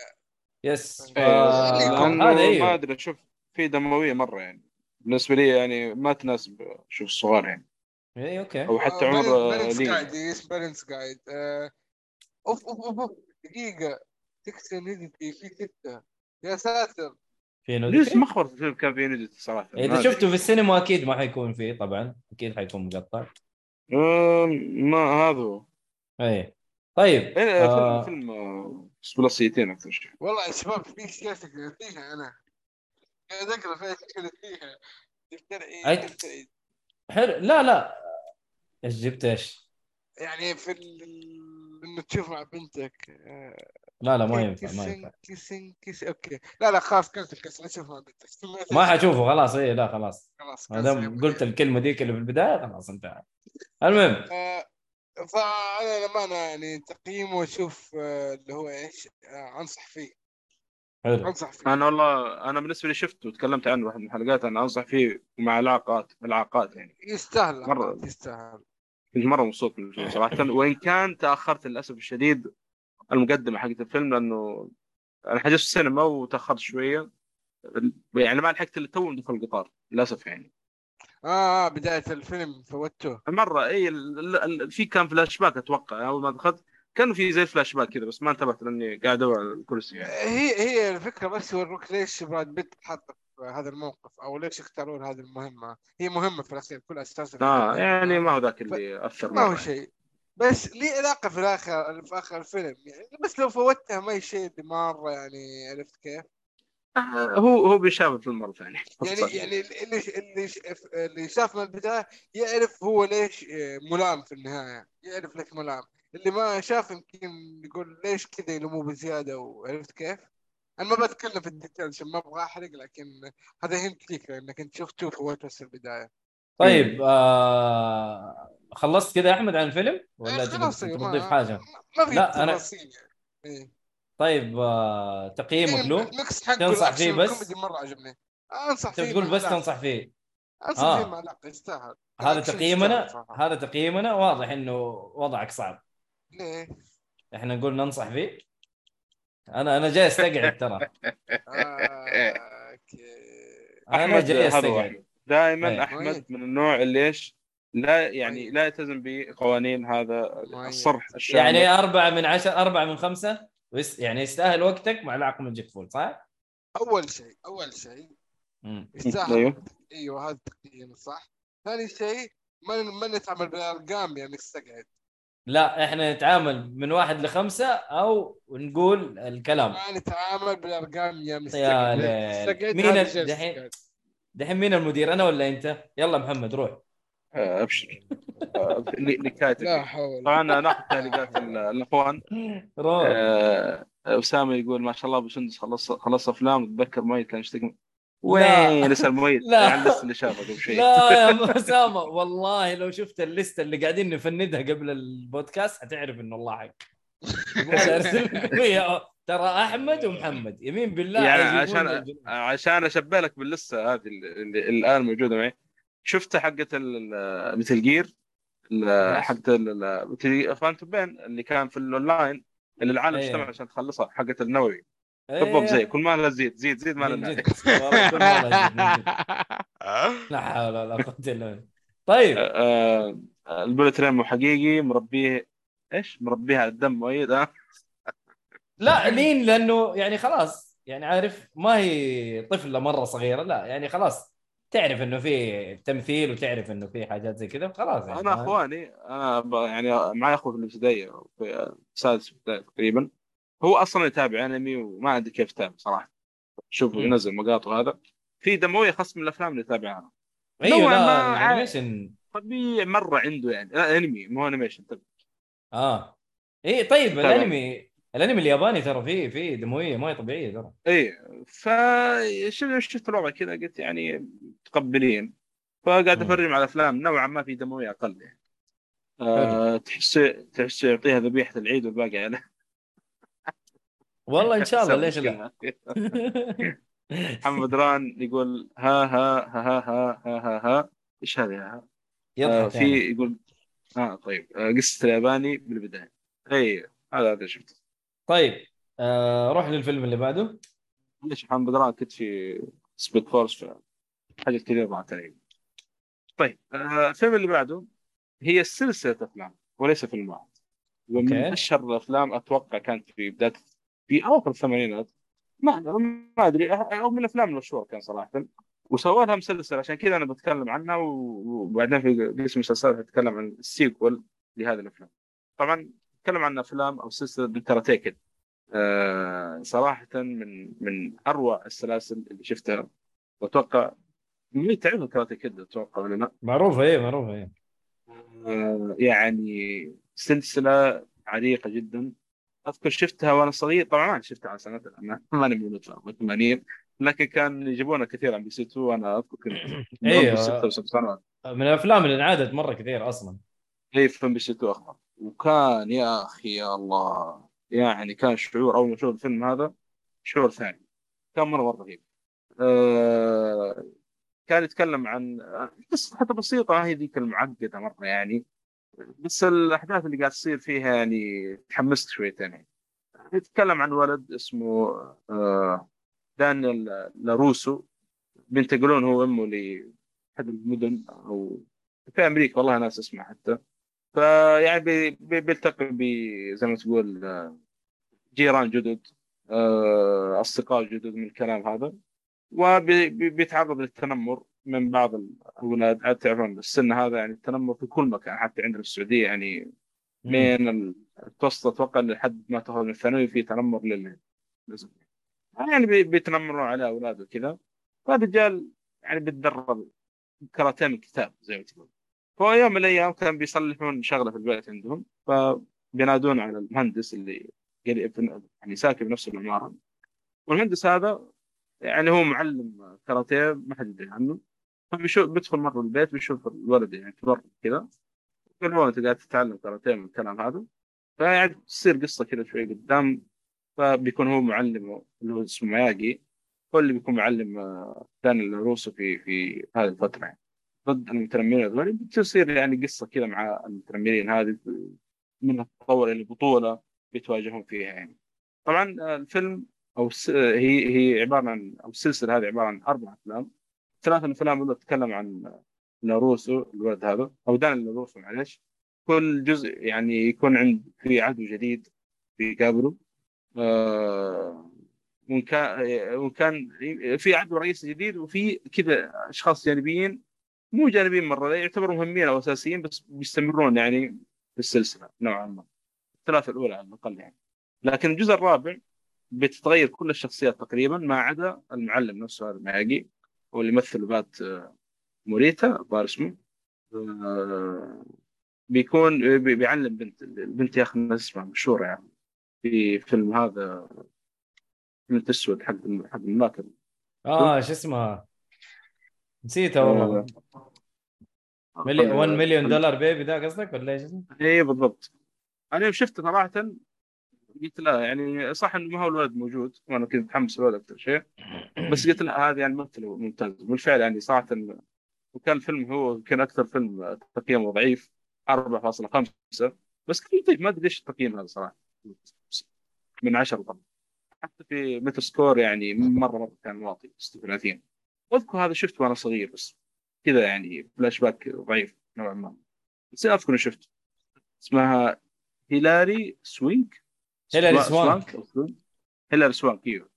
يس إيه، هذا ما أيوه أدري أشوف في دموية مرة يعني. بالنسبة لي يعني ما تناسب شوف الصغار يعني. اي أوكي. أو حتى عمر آه، بالانس لي جايد يس بالانس جايد أوف أوف أوف أوف. دقيقة. تكسر نيدتي في ستة. يا ساتر. في ليش ما خبرت الفيلم كان نوديتي صراحة؟ إذا. شفته في السينما أكيد ما حيكون فيه طبعا. أكيد حيكون مقطع. ما هذا هو. اي طيب إيه، آه. فيلم فيلم آه، أكثر شيء. والله يا شباب في تقرا فيها أنا. قاعد اقرا فيها. فيها دكتور عيد حلو. لا لا. إيش جبت؟ إيش؟ يعني في ال- إنه تشوف مع بنتك آه، لا لا ما ينفع ما ينفع. kissing kiss okay. لا لا خلاص cancel بنتك ما حشوفه خلاص اي لا خلاص. خلاص ما دام. قلت الكلمة ذيك اللي في البداية خلاص انتهى. المهم. آه، فانا للأمانة يعني تقييمه أشوف آه، اللي هو إيش آه، أنصح فيه. حلو. أنصح فيه. أنا والله أنا بالنسبة لي شفته وتكلمت عنه واحد من الحلقات أنا أنصح فيه مع العاقات العاقات يعني. يستاهل مرة. يستاهل. كنت مرة مبسوط من الفيلم صراحة. وإن كان تأخرت للأسف الشديد المقدمه حقت الفيلم لأنه أنا حجزت السينما وتأخرت شوية. يعني ما لحقت إلا تو دخل القطار للأسف يعني. آه آه، بداية الفيلم فوتوه مرة إي في كان فلاش باك أتوقع أول ما دخلت كان في زي فلاش باك كذا بس ما انتبهت لأني قاعد أدور على الكرسي يعني. هي هي الفكرة بس يوروك ليش براد بيت حط في هذا الموقف أو ليش اختارون هذه المهمة؟ هي مهمة في الأخير كل أساس آه يعني ما هو ذاك اللي أثر ما هو مرة. شيء. بس ليه علاقة في الآخر في آخر الفيلم يعني بس لو فوتها ما شيء اللي مرة يعني عرفت كيف؟ آه هو هو بيشاف الفيلم مره ثانية يعني يعني اللي اللي اللي شاف من البداية يعرف هو ليش ملام في النهاية يعرف ليش ملام اللي ما شاف يمكن يقول ليش كذا يلوموه بزيادة وعرفت كيف؟ أنا ما بتكلم في الديتيل عشان ما أبغى أحرق لكن هذا هنت ليك انك أنت شفته فوت بس البداية طيب آه خلصت كذا يا أحمد عن الفيلم ولا إيه، خلاص تضيف. حاجة؟ ما في لا، يعني إيه. طيب آه تقييمك له حقه تنصح فيه بس؟ مرة عجبني أنصح فيه بتقول مع بس. تنصح فيه أنصح آه. فيه مع العلاقه يستاهل هذا تقييمنا. هذا تقييمنا واضح إنه وضعك صعب ليه؟ إحنا نقول ننصح فيه أنا أنا جاي أستقعد ترى آه، أوكي أنا جاي أستقعد. دائما أي. أحمد. من النوع اللي إيش لا يعني. لا يلتزم بقوانين هذا. الصرح الشامل يعني أربعة من عشرة أربعة من خمسة ويس- يعني يستاهل وقتك مع العقل من جيك فول صح؟ أول شيء أول شيء. يستاهل أيوه أيوه هذا التقييم صح ثاني شيء ما ما نتعامل بالأرقام يعني نستقعد لا إحنا نتعامل من واحد لخمسة أو نقول الكلام ما نتعامل بالأرقام يا مستقعد. مستقعد مين هذا ال- شيء دحين؟ مين المدير أنا ولا أنت؟ يلا محمد روح آه، أبشر آه، حول طبعا ناخذ تعليقات ال- الإخوان روح آه، أسامة يقول ما شاء الله أبو سندس خلص خلص أفلام تذكر ميت كان يشتكي. وين لسه الميت لا. عن لسه اللي شافه قبل شيء لا يا أسامة والله لو شفت الليستة اللي قاعدين نفندها قبل البودكاست حتعرف إنه الله حق. ترى أحمد ومحمد يمين بالله يعني عشان يقولون- عشان اشبه لك باللسة هذه اللي, اللي الآن موجودة معي. شفت حقه مثل جير حقت فانتوم بين اللي كان في الأونلاين اللي العالم إيه. اجتمع عشان تخلصها حقه النووي. بالضبط إيه. زي كل ما زيد زيد زيد ما. لا حول ولا قوة إلا بالله. طيب. آه، البولت ريم حقيقي مربيه إيش؟ مربيها على الدم مؤيد ها؟ لا لين لأنه يعني خلاص يعني عارف ما هي طفله مرة صغيرة لا يعني خلاص تعرف إنه في تمثيل وتعرف إنه في حاجات زي كذا خلاص يعني أنا إخواني أنا يعني معي أخوي في الابتدائيه في سادس ابتدائي تقريبا. هو أصلا يتابع أنمي وما أدري كيف يتابع صراحة. شوف. ينزل مقاطع هذا في دموية خاص من الأفلام اللي يتابعها. أيوه لا ما ال animation طبيعي مرة عنده يعني. لا أنمي مو animation آه. اي طيب. الأنمي الانمي الياباني ترى فيه فيه دموية ما هي طبيعية ترى. اي فشفت شفت الوضع كذا قلت يعني متقبلين. فقاعد مم. افرج على أفلام نوعا ما في دموية أقل يعني. آه تحس تحس يعطيها ذبيحة العيد والباقي عليه والله إن شاء الله ليش لا؟ محمد ران يقول ها ها ها ها ها ها ها. إيش هذا يا ها؟ آه في يعني. يقول آه طيب. آه قصة الياباني بالبداية. اي هذا هذا شفته. طيب آه روح للفيلم اللي بعده. ليش محمد ران كنت في speed force حاجة كثير ضاعت علي طيب آه الفيلم اللي بعده هي سلسلة أفلام وليس فيلم واحد ومن okay. أشهر الأفلام أتوقع كانت في بداية في أواخر الثمانينات. ما ما أدري أو من الأفلام المشهورة كان صراحة. وسووا لها مسلسل عشان كذا أنا بتكلم عنها وبعدين في قسم المسلسلات أتكلم عن ال sequel لهذه الأفلام. طبعا اتكلم عن أفلام أو سلسله ال Karate Kid آه صراحة من من أروع السلاسل اللي شفتها. وأتوقع مين تعرف ال Karate Kid أتوقع ولا لا؟ معروفة إيه معروفة إيه. آه، يعني سلسلة عريقة جدا. أذكر شفتها وأنا صغير. طبعا ما شفتها على أنا ماني في 84 لكن كان يجيبونها كثير عن MBC 2 وأنا أذكر كنت سنوات. من الأفلام اللي انعادت مرة كثير أصلا. هي في MBC 2 أخضر وكان يا أخي يا الله يعني كان شعور أول ما أشوف الفيلم هذا شعور ثاني كان مرة مرة رهيب. آه كان يتكلم عن قصة حتى بسيطة ما هي ذيك المعقدة مرة يعني بس الأحداث اللي قاعد تصير فيها يعني تحمست شويتين يعني. يتكلم عن ولد اسمه آه، دانيال لاروسو بينتقلون هو وامه لأحد المدن أو في أمريكا والله ناس اسمه حتى. فيعني بي- بي- بيلتقي ب زي ما تقول آه، جيران جدد آه، أصدقاء جدد من الكلام هذا. وبيتعرض للتنمر من بعض الأولاد عاد تعرفون السن هذا يعني التنمر في كل مكان حتى عندنا في السعودية يعني من المتوسط أتوقع لحد ما تاخذ من الثانوي في تنمر لل. يعني بي- بيتنمرون على اولاده وكذا. فالرجال يعني بيتدرب كاراتيه من كتاب زي ما تقول. فهو يوم من الأيام كان بيصلحون شغلة في البيت عندهم فبينادون على المهندس اللي قريب يعني ساكن بنفس العماره والمهندس هذا يعني هو معلم كاراتيه ما حد يدري عنه. فبيشوف بيدخل مرة البيت بيشوف الولد يعني تبرد كذا يقول له أنت قاعد تتعلم كاراتيه من الكلام هذا؟ فيعني تصير قصة كذا شوي قدام. فبيكون هو معلم اللي هو اسمه مياجي هو اللي بيكون معلم آه، ثاني الروسو في في هذه الفترة يعني. ضد المتنمرين هذول بتصير يعني قصة كذا مع المتنمرين هذه منها تطور إلى بطوله بيتواجهون فيها يعني. طبعا الفيلم أو آه، هي هي عبارة عن أو السلسلة هذه عبارة عن أربع أفلام. ثلاث من الأفلام الاولى تتكلم عن لاروسو الولد هذا أو دان لاروسو معلش كل جزء يعني يكون عند في عدو جديد بيقابله. آه وإن كان وإن كان في عدو رئيسي جديد وفي كذا أشخاص جانبيين مو جانبيين مرة يعتبروا مهمين أو أساسيين بس بيستمرون يعني في السلسلة نوعا ما. الثلاثة الأولى على الأقل يعني. لكن الجزء الرابع بتتغير كل الشخصيات تقريبا ما عدا المعلم نفسه هذا ماجي هو اللي يمثل بات آه، موريتا الظاهر اسمه. آه، بيكون بي- بيعلم بنت البنت يا أخي اسمها مشهورة يعني في فيلم هذا بنت اسود حق حق الملاكم آه شو اسمها؟ والله آه، ملي... 1 خل- مليون دولار بيبي ده قصدك ولا إيش اسمه؟ اي بالضبط. أنا يوم شفته صراحة قلت لا يعني صح إنه ما هو الولد موجود. وأنا كنت متحمس الولد أكثر شيء. بس قلت لا هذا يعني ممثل ممتاز. بالفعل يعني صراحة وكان الفيلم هو كان أكثر فيلم تقييمه ضعيف 4.5 بس كان لطيف ما أدري ليش التقييم هذا صراحة. من 10 طبعا. حتى في Metascore يعني مرة مرة كان واطي 36 واذكر هذا شفته وأنا صغير بس كذا يعني فلاش باك ضعيف نوعا ما. بس أذكر اني شفته. اسمها هيلاري سوينك. هيلاري سوا- سوانك. هيلاري سوانك إيوه.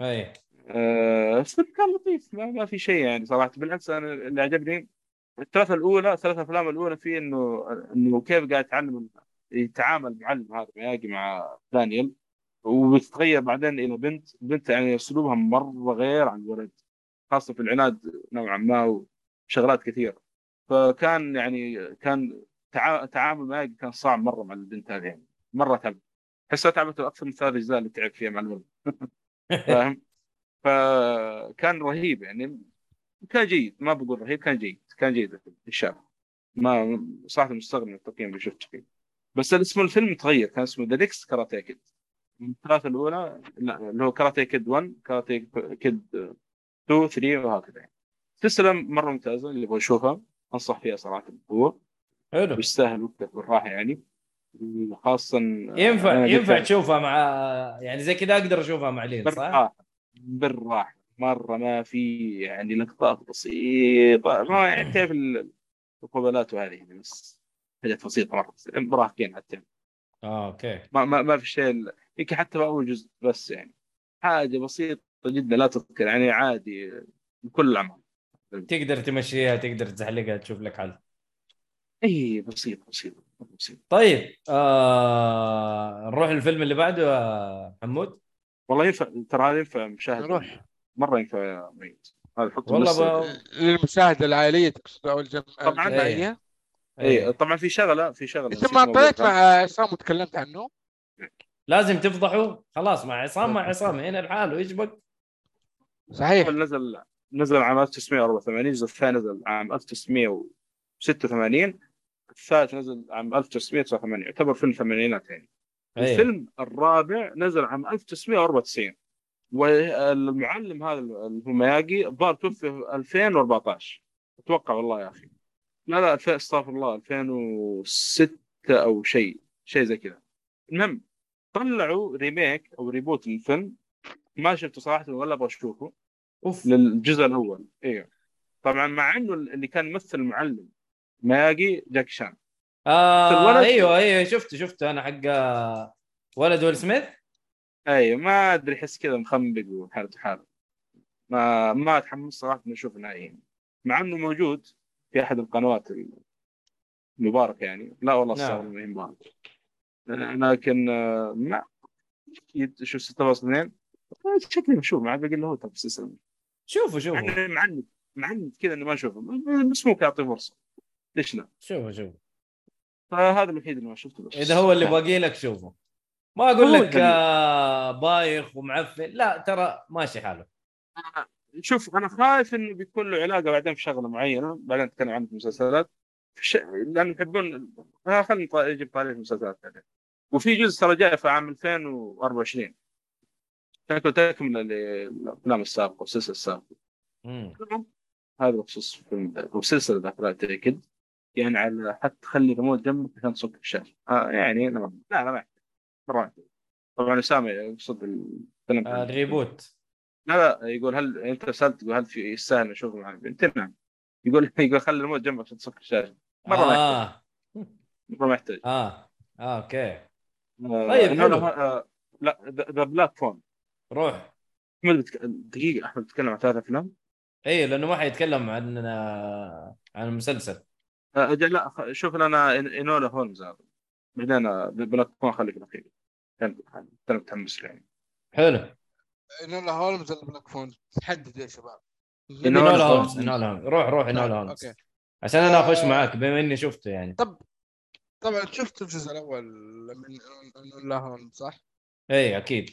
أي. آه، الفيلم كان لطيف. ما, ما في شيء يعني صراحة. بالعكس أنا اللي عجبني الثلاثة الأولى الثلاث أفلام الأولى فيه انه إنه كيف قاعد يتعلم يتعامل المعلم هذا مياجي مع دانيال وبتتغير بعدين إلى بنت. بنت يعني أسلوبها مرة غير عن الولد. خاصة في العناد نوعا ما وشغلات كثيرة. فكان يعني كان تع- تعامل معي كان صعب مرة مع البنت هذه يعني مرة تعب. حسها تعبته أكثر من ثلاث أجزاء اللي تعب فيها مع الولد. فاهم؟ فكان رهيب يعني. كان جيد ما بقول رهيب كان جيد كان جيد الشاب ما صراحة مستغرب من التقييم اللي شفته فيه. بس اسم الفيلم تغير كان اسمه The Next Karate Kid الثلاثة الأولى لا اللي هو Karate Kid 1 Karate Kid 2 3 وهكذا يعني. سلسله مرة ممتازة اللي يبغى يشوفها. أنصح فيها صراحة. بقوه حلو. ويستاهل وقتك بالراحه يعني. خاصه ينفع ينفع تشوفها مع يعني زي كذا أقدر أشوفها مع لين صح؟ بالراحة بالراحة. مرة ما في يعني لقطات بسيطة. ما يعني ال- القبلات وهذه يعني بس حاجات بسيطة مرة. مراهقين حتى. آه أوكي. ما ما, ما في شيء يمكن حتى في أول جزء بس يعني. حاجة بسيطة. جدا لا تذكر يعني عادي بكل الاعمار تقدر تمشيها تقدر تزحلقها تشوف لك حل. إي بسيط بسيط بسيط. طيب آه... نروح للفيلم اللي بعده يا حمود والله ينفع ترى هذا ينفع مشاهد نروح. مرة ينفع يا ميت. هذا حطه والله. ب... للمشاهده العائلية تقصد أو. طبعاً. إي. طبعا في شغلة في شغلة. انت ما كان. مع عصام وتكلمت عنه؟ لازم تفضحوا. خلاص مع عصام مع عصام. هنا الحال وإيش بك؟ صحيح. نزل نزل عام 1984 الجزء الثاني نزل عام 1986 الثالث نزل عام 1989 يعتبر فيلم ثمانينات يعني. إيه. الفيلم الرابع نزل عام 1994 والمعلم هذا اللي هو مياجي الظاهر توفي في 2014 أتوقع والله يا أخي. لا لا 2000 استغفر الله 2006 أو شيء شيء زي كذا. المهم طلعوا remake أو reboot للفيلم ما شفته صراحة ولا أبغى أشوفه. أوف. للجزء الأول. أيوه طبعا مع إنه اللي كان يمثل المعلم. مياجي جاك شان. آه أيوه أيوه شفته شفته أنا حق آه، ولد ويل سميث. أيوه ما أدري أحس كذا مخنبق وحالته حالة. ما ما أتحمس صراحة إني أشوف نهائيا. مع إنه موجود في أحد القنوات المباركه يعني. لا والله نعم. ما هي مباركه لكن آه، ما يد- شو 6.2 شكلي مشهور ما عاد باقي له هو ترى السلسله شوفوا إني معند معند كذا اني ما أشوفه. بس ممكن اعطيه فرصة. ليش لا؟ شوفوا شوفوا فهذا الوحيد اللي ما شفته بس. إذا هو اللي باقي لك شوفه. ما أقول لك آه بايخ ومعفن. لا ترى ماشي حاله. شوف أنا خايف إنه بيكون له علاقة بعدين في شغلة معينة. بعدين نتكلم في المسلسلات. ش... لأن يحبون آه خلينا يجيب طاري المسلسلات وفي جزء ترى جاي في عام 2024 شكله تكمله للافلام السابقة والسلسله السابقه هذا بخصوص فيلم ذا- وسلسله ذاك لا تاكد يعني على حتى تخلي ريموت جنبك عشان تصك الشاشه آه يعني لا لا لا ما يحتاج. مره. طبعا اسامه يقصد الفيلم. آه الريبوت. لا لا يقول هل أنت سألت تقول هل في يستاهل أشوفه؟ مع البنت؟ نعم. يقول يقول خلي الموت جنبك عشان تصك الشاشه مرة ما يحتاج. آه. مرة ما يحتاج. آه. آه okay. آه، طيب، إنه حلو. آه، لا ذا Black Phone. روح. أحمد بتك... دقيقة أحمد بتتكلم عن ثلاث أفلام؟ اي لأنه ما حيتكلم عن عن المسلسل آه، أجل لا خ- شوف لنا إن- Enola Holmes هذا بعدين Black Phone خليك الاخير كان أنا متحمس له يعني. حلو. Enola Holmes ولا Black Phone تحدد يا شباب. Enola Holmes. Enola Holmes. روح روح Enola طيب، Holmes. okay. عشان أنا أخش آه. معاك بما إني شفته يعني. طبعا شفت الجزء الأول من إنولا هولمز صح؟ اي أكيد.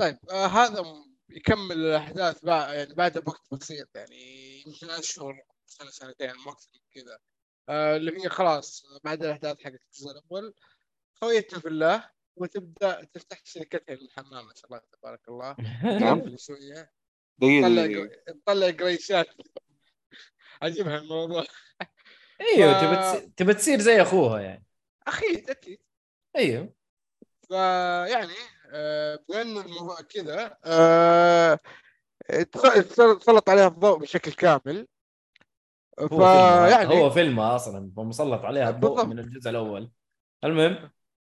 طيب آه هذا يكمل الأحداث بعد يعني بعد وقت بسيط يعني يمكن أشهر سنة سنتين أكثر من كذا. آه اللي هي خلاص بعد الأحداث حقت الجزء الأول. خويتنا في الله وتبدأ تفتح شركتها للحمام ما شاء الله تبارك الله. نعم. تقفل شوية. تطلع. تطلع قريشات. عجبها الموضوع أيوه ف- تبى تبى تصير زي أخوها يعني. أكيد أكيد. أيوه. فيعني آه، بما انه الموضوع؟ كذا. آه، اتس- سلط عليها الضوء بشكل كامل. فيعني هو فيلم أصلا فمسلط عليها الضوء بالضبط. من الجزء الأول. المهم؟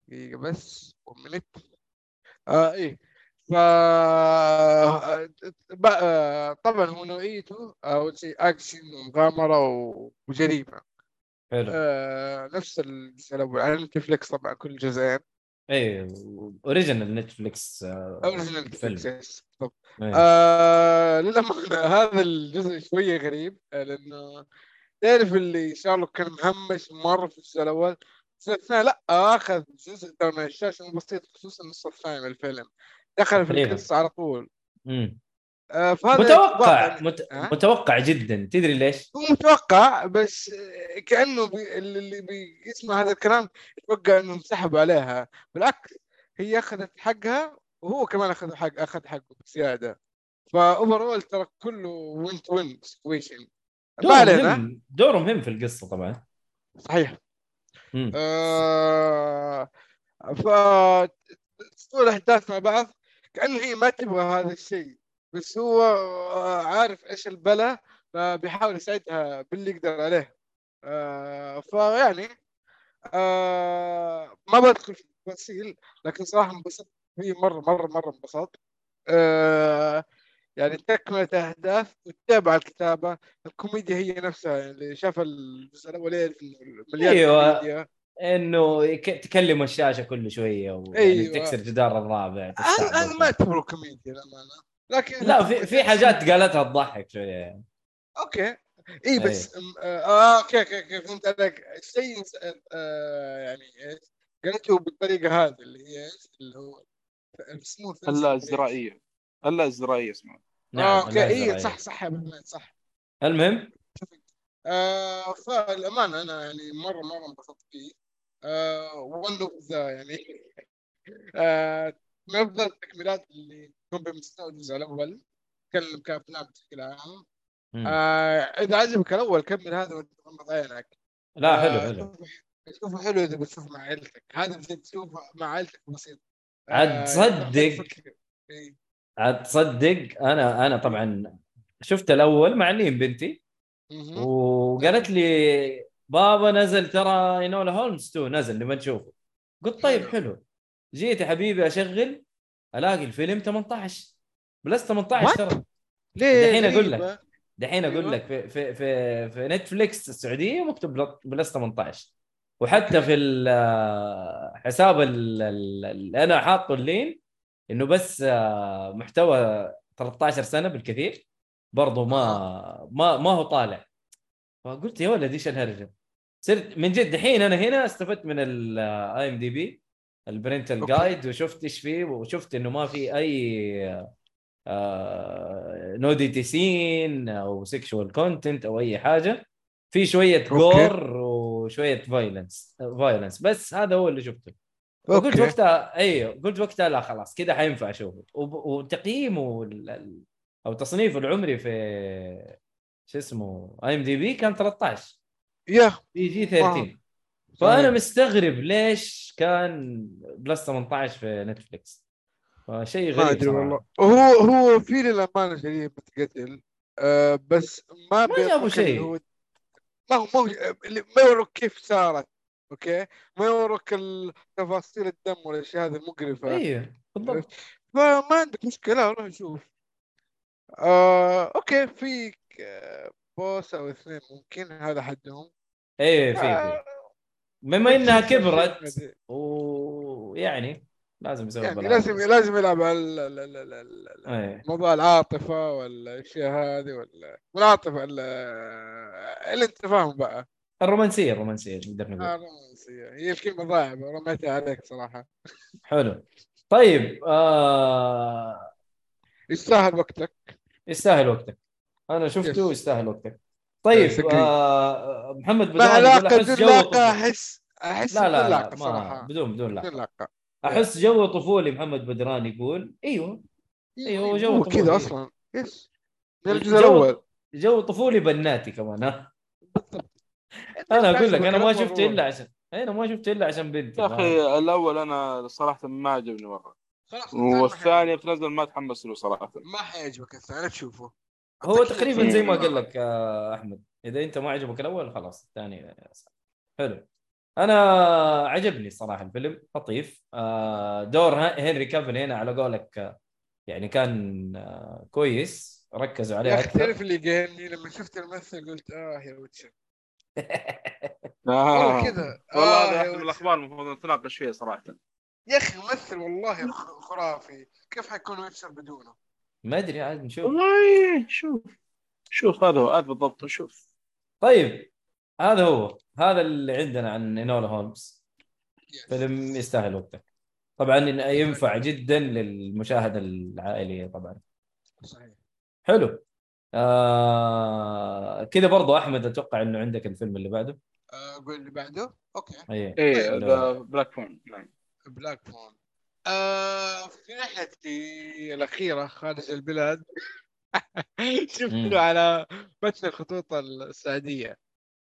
دقيقة بس ومنت آه إيه. ف آه، طبعا هو نوعيته أول شيء أكشن ومغامرة و- وجريمة. حلو. آه نفس الجزء الأول. على نتفلكس طبعا كل جزئين. اي original. Netflix. إيه. آه للأمانة هذا الجزء شوية غريب آه، لأنه تعرف اللي شارلوك كان مهمش مره في الجزء الأول الجزء الثاني لا آخذ جزء من الشاشة بسيط خصوصا النص الثاني من الفيلم دخل في. القصة على طول مم. آه، فهذا متوقع مت... متوقع جدا. تدري ليش؟ هو متوقع بس كأنه بي... اللي بيسمع هذا الكلام يتوقع انهم سحبوا عليها. بالعكس هي أخذت حقها وهو كمان أخذ حق أخذ حقه بزيادة. ف overall ترى كله win to win situation ما دوره علينا. مهم. في القصة طبعا. صحيح. مم. آه ف تطول الأحداث مع بعض كأنه هي ما تبغى هذا الشيء. بس هو آه، عارف إيش البلا فبيحاول يساعدها باللي يقدر عليه آه فيعني آه ما بدخل في التفاصيل لكن صراحة انبسطت فيه مرة مرة مرة انبسطت آه يعني تكملة أهداف وتتابع الكتابة الكوميديا هي نفسها يعني اللي شاف الجزء الأول مليان أيوة. كوميديا إنه. تكلم الشاشة كل شوية ويعني أيوة. تكسر جدار الرابع هذا. هذا ما يعتبره كوميديا للأمانة لكن لا في في حاجات قالتها تضحك شوية يعني. okay. أي. بس م- آه okay okay okay فهمت عليك. الشيء آه يعني إيش؟ قالته بالطريقة هذه اللي هي إيش؟ اللي هو اسمه اللا ازرائيه اللا ازرائيه اسمها آه أوكي لا اي. صح صح يا صح. المهم؟ آه فالأمانة أنا يعني مرة مرة انبسطت فيه. آه ون اوف ذا يعني آه من افضل التكميلات اللي تكون بمستوى الجزء الأول تكلم كافلام بشكل عام. آه إذا عجبك الأول كمل هذا وأنت مغمض عينك لا حلو آه، حلو شوفه- شوفه حلو إذا بتشوفه مع عيلتك هذا بجد تشوفه مع عيلتك بسيط عاد آه، تصدق. إيه. عاد تصدق أنا أنا طبعا شفت الأول مع نيم بنتي. وقالت لي بابا نزل ترى إنولا هولمز 2 نزل نبغى نشوفه قلت طيب حلو. جيت يا حبيبي أشغل ألاقي الفيلم 18 plus 18 What؟ ترى ليه دحين غريبة. لك. دحين أقول أيوة. لك في في في, في نتفليكس السعودية مكتوب بل- plus 18 وحتى في حساب ال- ال- اللي أنا حاطه اللين إنه بس آه، محتوى 13 سنة بالكثير برضو ما ما ما هو طالع فقلت يا ولد إيش الهرجة صرت من جد دحين أنا هنا استفدت من ال IMDb ال parental okay. guide وشفت إيش فيه وشفت إنه ما في أي nudity scene أو sexual content أو أي حاجة. في شوية. gore وشوية violence violence بس هذا هو اللي شفته. وقلت okay. وقتها أيوه قلت وقتها لا خلاص كذا حينفع أشوفه. وتقييمه ال- أو تصنيفه العمري في شو اسمه IMDb كان 13 يا. PG 13 فأنا صحيح. مستغرب ليش كان plus 18 في نتفلكس فشيء غريب ما ادري. والله. هو هو في للأمانة شديد متقتل. آه بس ما ما جابوا شيء. هو ما هو اللي- ما يوروك كيف صارت okay؟ ما يوروك تفاصيل الدم والأشياء هذه المقرفة. أيوه بالضبط. فما عندك مشكلة روح نشوف آه okay في بوس أو اثنين ممكن هذا حدهم إيه في في. آه، بما إنها كبرت. ويعني لازم يسوي يعني. لازم لازم يلعب على ال- ال- ال- ال- ال- إيه. موضوع العاطفة والأشياء هذه ولا والعاطفة ال- اللي أنت فاهمه بقى. الرومانسية الرومانسية نقدر نقول. آه، الرومانسية. هي الكلمة ضايعة رميتها عليك صراحة. حلو. طيب آه... يستاهل وقتك. يستاهل وقتك. أنا شفته. يستاهل وقتك. طيب agree. آه... محمد احس بدون جو لاقة طفولي أحس أحس لا لا بدون لا صراحة. بدون بدون لا. بدون لاقة أحس جو طفولي محمد بدران يقول إيوه. أيوة، هو جو هو طفولي. كذا أصلا yes الجزء الأول. جو طفولي بناتي كمان ها. أنا أقول لك أنا ما شفته. إلا عشان أنا ما شفته إلا عشان بنتي يا أخي الأول أنا صراحة ما عجبني مرة. خلاص الثاني والثاني ما تنزل ما تحمس له صراحة. ما حيعجبك الثاني تشوفه. هو تقريبا زي ما. قال لك آه، أحمد إذا أنت ما عجبك الأول خلاص الثاني. حلو أنا عجبني صراحة الفيلم لطيف آه، دور هنري كافيل هنا على قولك آه، يعني كان كويس ركزوا عليه أكثر تعرف اللي قايلني لما شفت الممثل قلت آه يا Witcher. والله كذا والله آه واحدة من. الأخبار المفروض نتناقش فيها صراحة يا أخي ممثل والله خ- خرافي كيف حيكون Witcher بدونه؟ ما أدري عاد نشوف. والله شوف شوف هذا هو هذا بالضبط شوف. طيب هذا هو. هذا اللي عندنا عن إنولا هولمز. فيلم يستاهل وقتك طبعا ينفع جدا للمشاهدة العائلية طبعا. صحيح. حلو. آه كذا برضو أحمد أتوقع إنه عندك الفيلم اللي بعده. آه، قول اللي بعده؟ okay. اي. The Black Phone Black Phone آه في رحلتي الأخيرة خارج البلاد. مم. شفته على متن الخطوط السعودية.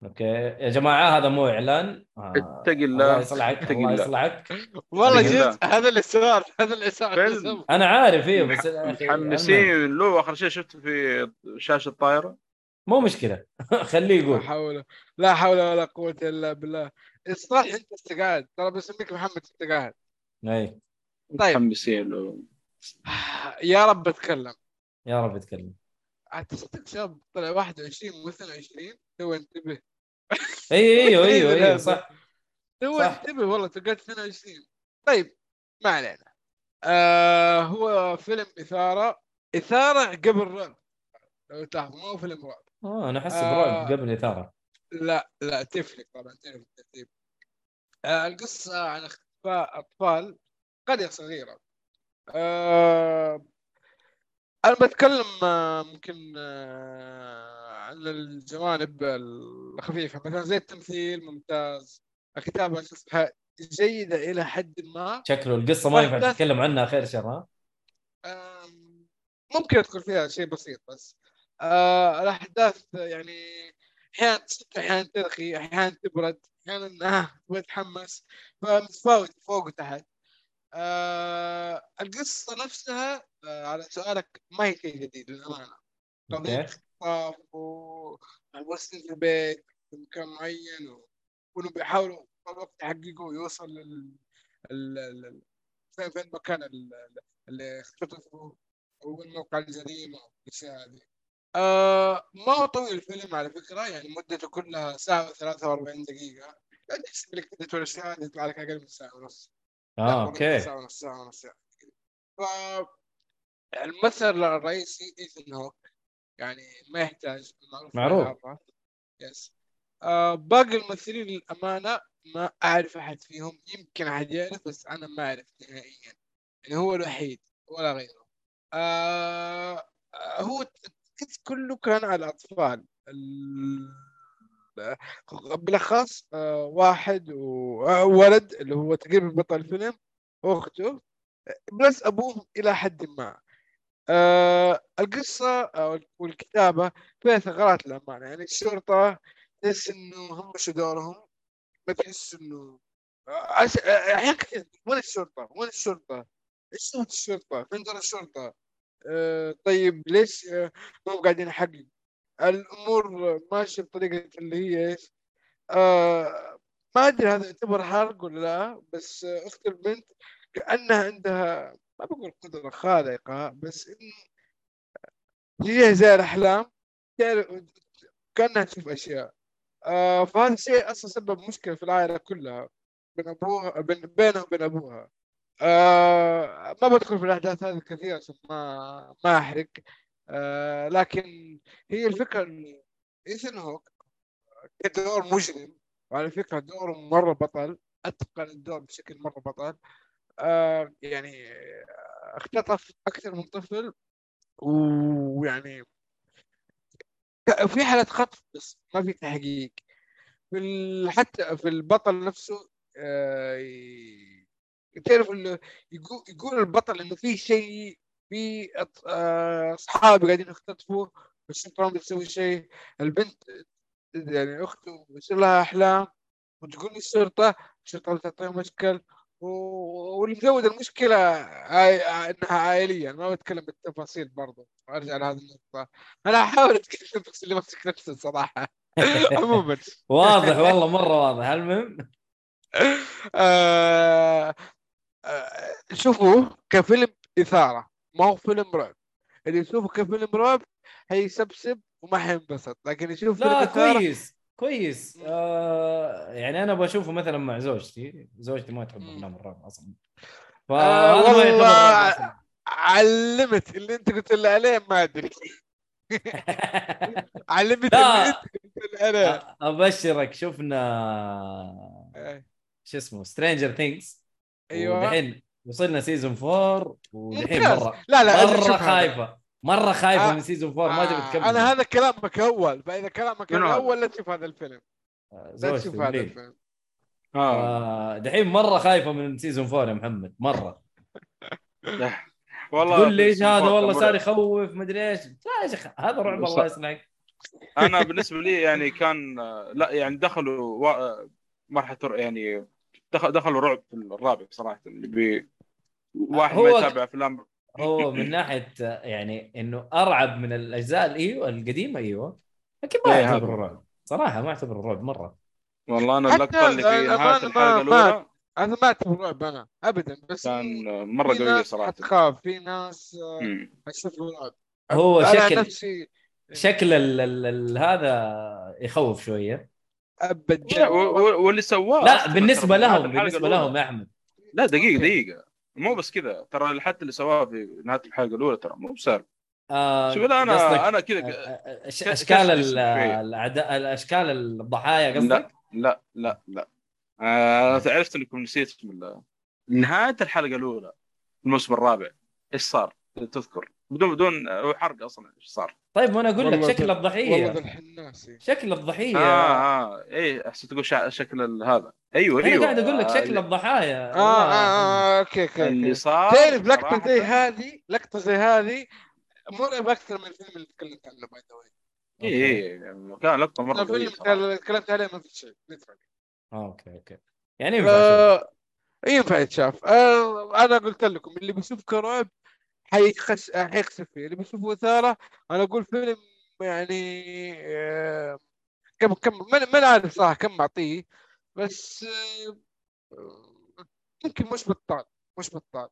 أوكي. يا جماعة هذا مو إعلان. آه. اتق الله الله يصلحك اتق الله. يصلحك. والله. جد هذا اللي صار هذا اللي صار. أنا عارف إيه بس متحمسين له آخر شيء شفته في شاشة الطائرة؟ مو مشكلة. خليه لا يقول حول لا حول ولا قوة إلا بالله. الصح أنت استقعد. ترى بسميك محمد استقعد. أي. طيب. متحمسين له يا رب اتكلم. يا رب اتكلم. عاد تصدق شاب طلع 21 مو 22 تو انتبه. اي أيوه أيوه. أيوه صح. تو. انتبه والله تلقيت 22 طيب ما علينا. آه هو فيلم إثارة. إثارة قبل رعب. لو تلاحظ مو فيلم رعب. آه أنا أحس آه. برعب قبل إثارة. لا لا تفرق طبعا تفرق الترتيب آه القصة عن اختفاء أطفال. قرية صغيرة. آه أنا بتكلم آه، ممكن آه عن الجوانب الخفيفة. مثلا زي التمثيل ممتاز. الكتابة أشوفها جيدة إلى حد ما. شكله القصة ما ينفع. تتكلم عنها خير شر ها؟ ممكن ادخل فيها شيء بسيط بس. آه الأحداث يعني أحيانا تشد أحيانا ترخي أحيانا تبرد أحيانا آه تتحمس. فمتفاوت فوق وتحت. آه القصة نفسها آه على سؤالك ما هي شيء جديد للأمانة. قضيه اختطاف ومحبوسين في البيت في مكان معين و- وإنه بيحاولوا طول الوقت يحققوا ويوصل لل ال- فين فين مكان ال- ال- اللي اختطفوا وين موقع الجريمة والاشياء هذه. آه ما هو طويل الفيلم على فكرة يعني مدته كلها ساعة و43 دقيقة. لا تحسب لك مدته الاشياء هذه يطلع لك أقل من ساعة ونص. آه okay. ساعه ونص ساعة ونص ساعة. ف الممثل الرئيسي ايثن هوك. يعني ما يحتاج معروف معروف. yes آه باقي الممثلين للأمانة ما أعرف أحد فيهم. يمكن أحد يعرف بس أنا ما أعرف نهائيا. يعني هو الوحيد ولا غيره. آه آه، هو التركيز كله كان على الأطفال. ال- بالاخص آه واحد وولد اللي هو تقريبا بطل الفيلم وأخته بلس ابوه إلى حد ما آه القصة آه، والكتابة فيها ثغرات للأمانة يعني الشرطة تحس إنه هم شو دورهم ما تحس آه، آه، أحيانا كثير وين الشرطة؟ وين الشرطة؟ إيش سوت الشرطة؟ فين دور الشرطة؟ آه طيب ليش آه ما هم قاعدين يحققوا؟ الأمور ماشية بطريقة اللي هي إيش؟ آه ما أدري هذا يعتبر حرق ولا لا بس اخت البنت كأنها عندها ما بقول قدرة خارقة بس انه تجيها زي الأحلام كأنها تشوف أشياء. آه فهذا الشيء أصلا سبب مشكلة في العائلة كلها بين أبوها بين بينها وبين أبوها. آه ما بدخل في الأحداث هذه كثير عشان ما ما أحرق. آه لكن هي الفكرة انه إيثن هوك كدور مجرم وعلى فكرة دوره مرة بطل أتقن الدور بشكل مرة بطل آه يعني آه، اختطف أكثر من طفل ويعني في حالة خطف بس ما في تحقيق في. حتى في البطل نفسه آه، تعرف انه يقول البطل إنه في شيء في آه، اصحاب قاعدين يختطفوا والشرطه ما بتسوي شيء. البنت يعني أخته بيصير لها أحلام وتقول للشرطه الشرطة بتعطيها مشكل و- واللي مزود المشكلة عاي... إنها عائلية. أنا ما بتكلم بالتفاصيل برضو أرجع لهذه النقطة. أنا أحاول أتكلم بس اللي ماسك نفسي الصراحة. عموما. واضح والله مرة واضح. المهم آه... آه... شوفوا كفيلم إثارة. ما هو فيلم رعب. اللي يشوفه كفيلم رعب هيسبسب وما حينبسط لكن يشوف لا كويس كويس. آه يعني أنا بشوفه مثلا مع زوجتي. زوجتي ما تحب. أفلام الرعب أصلا. آه، فهذا ما يعتبر والله. علمت اللي أنت قلت لي عليه ما أدري. علمت. اللي أنت قلت لي أنا أ- أبشرك شفنا إيه. شو اسمه Stranger Things أيوه. ودحين وصلنا season 4 ودحين. مرة. لا لا مرة. خايفة. مرة خايفة آه. من season 4 ما تبي آه، تكمل. أنا هذا كلامك أول. فإذا كلامك؟ الأول لا تشوف هذا الفيلم. آه، لا تشوف هذا. الفيلم. آه. آه، دحين مرة خايفة من season 4 يا محمد. مرة. والله تقول لي إيش هذا؟ والله صار يخوف مدري إيش. لا يا شيخ هذا رعب الله يصلحك أنا بالنسبة لي يعني كان لا يعني دخلوا. مرحلة يعني دخل دخلوا رعب في الرابع بصراحه اللي بي واحد هو- ما يتابع أفلام. هو من ناحية يعني إنه أرعب من الأجزاء الايوه القديمة إيوه. لكن ما إيه يعتبر. رعب. صراحة ما يعتبر رعب مرة. والله أنا اللقطة اللي في نهايه الحلقة الأولى. أنا ما أعتبر رعب أنا ابدا. بس كان مرة قوية صراحة. حتخاف في ناس آه،. حيشوفوا رعب. هو شكل نفسي شكل ال ال ال هذا يخوف شوية. ابدا. واللي سواه لا بالنسبة لهم بالنسبة. لهم يا أحمد. لا دقيقة. دقيقة. مو بس كذا ترى حتى اللي سواه في نهاية الحلقة الأولى ترى مو بسهل آه شوف لا أنا أنا كذا إشكال. الاعداء الإشكال الضحايا لا قصدك؟ لا لا لا آه عرفت إنكم نسيت من نهاية الحلقة الأولى الموسم الرابع إيش صار؟ تذكر بدون بدون هو حرق أصلا إيش صار؟ طيب ما أنا أقول لك شكل والله الضحيه الحناسي شكل الضحية. آه آه. إيه أحسن تقول. شكل هذا. أيوه أنا أيوه. قاعد أقول لك آه، شكل اللي- الضحايا. آه آه آه okay okay اللي صار تعرف لقطة زي هذه؟ لقطة زي هذه مرعب أكثر من الفيلم اللي تكلمت عنه by the way اي اي يعني كان لقطة مرة قويه الفيلم تكلمت عليه ما في شيء آه، okay okay. يعني ينفع. آه، ينفع يتشاف. آه، أنا قلت لكم اللي بيشوف كرعب حيخش حيخسف فيه اللي بيشوف إثارة أنا أقول فيلم يعني آه، كم كم ما ما عارف صراحة كم أعطيه بس آه، يمكن مش بطال مش بطال.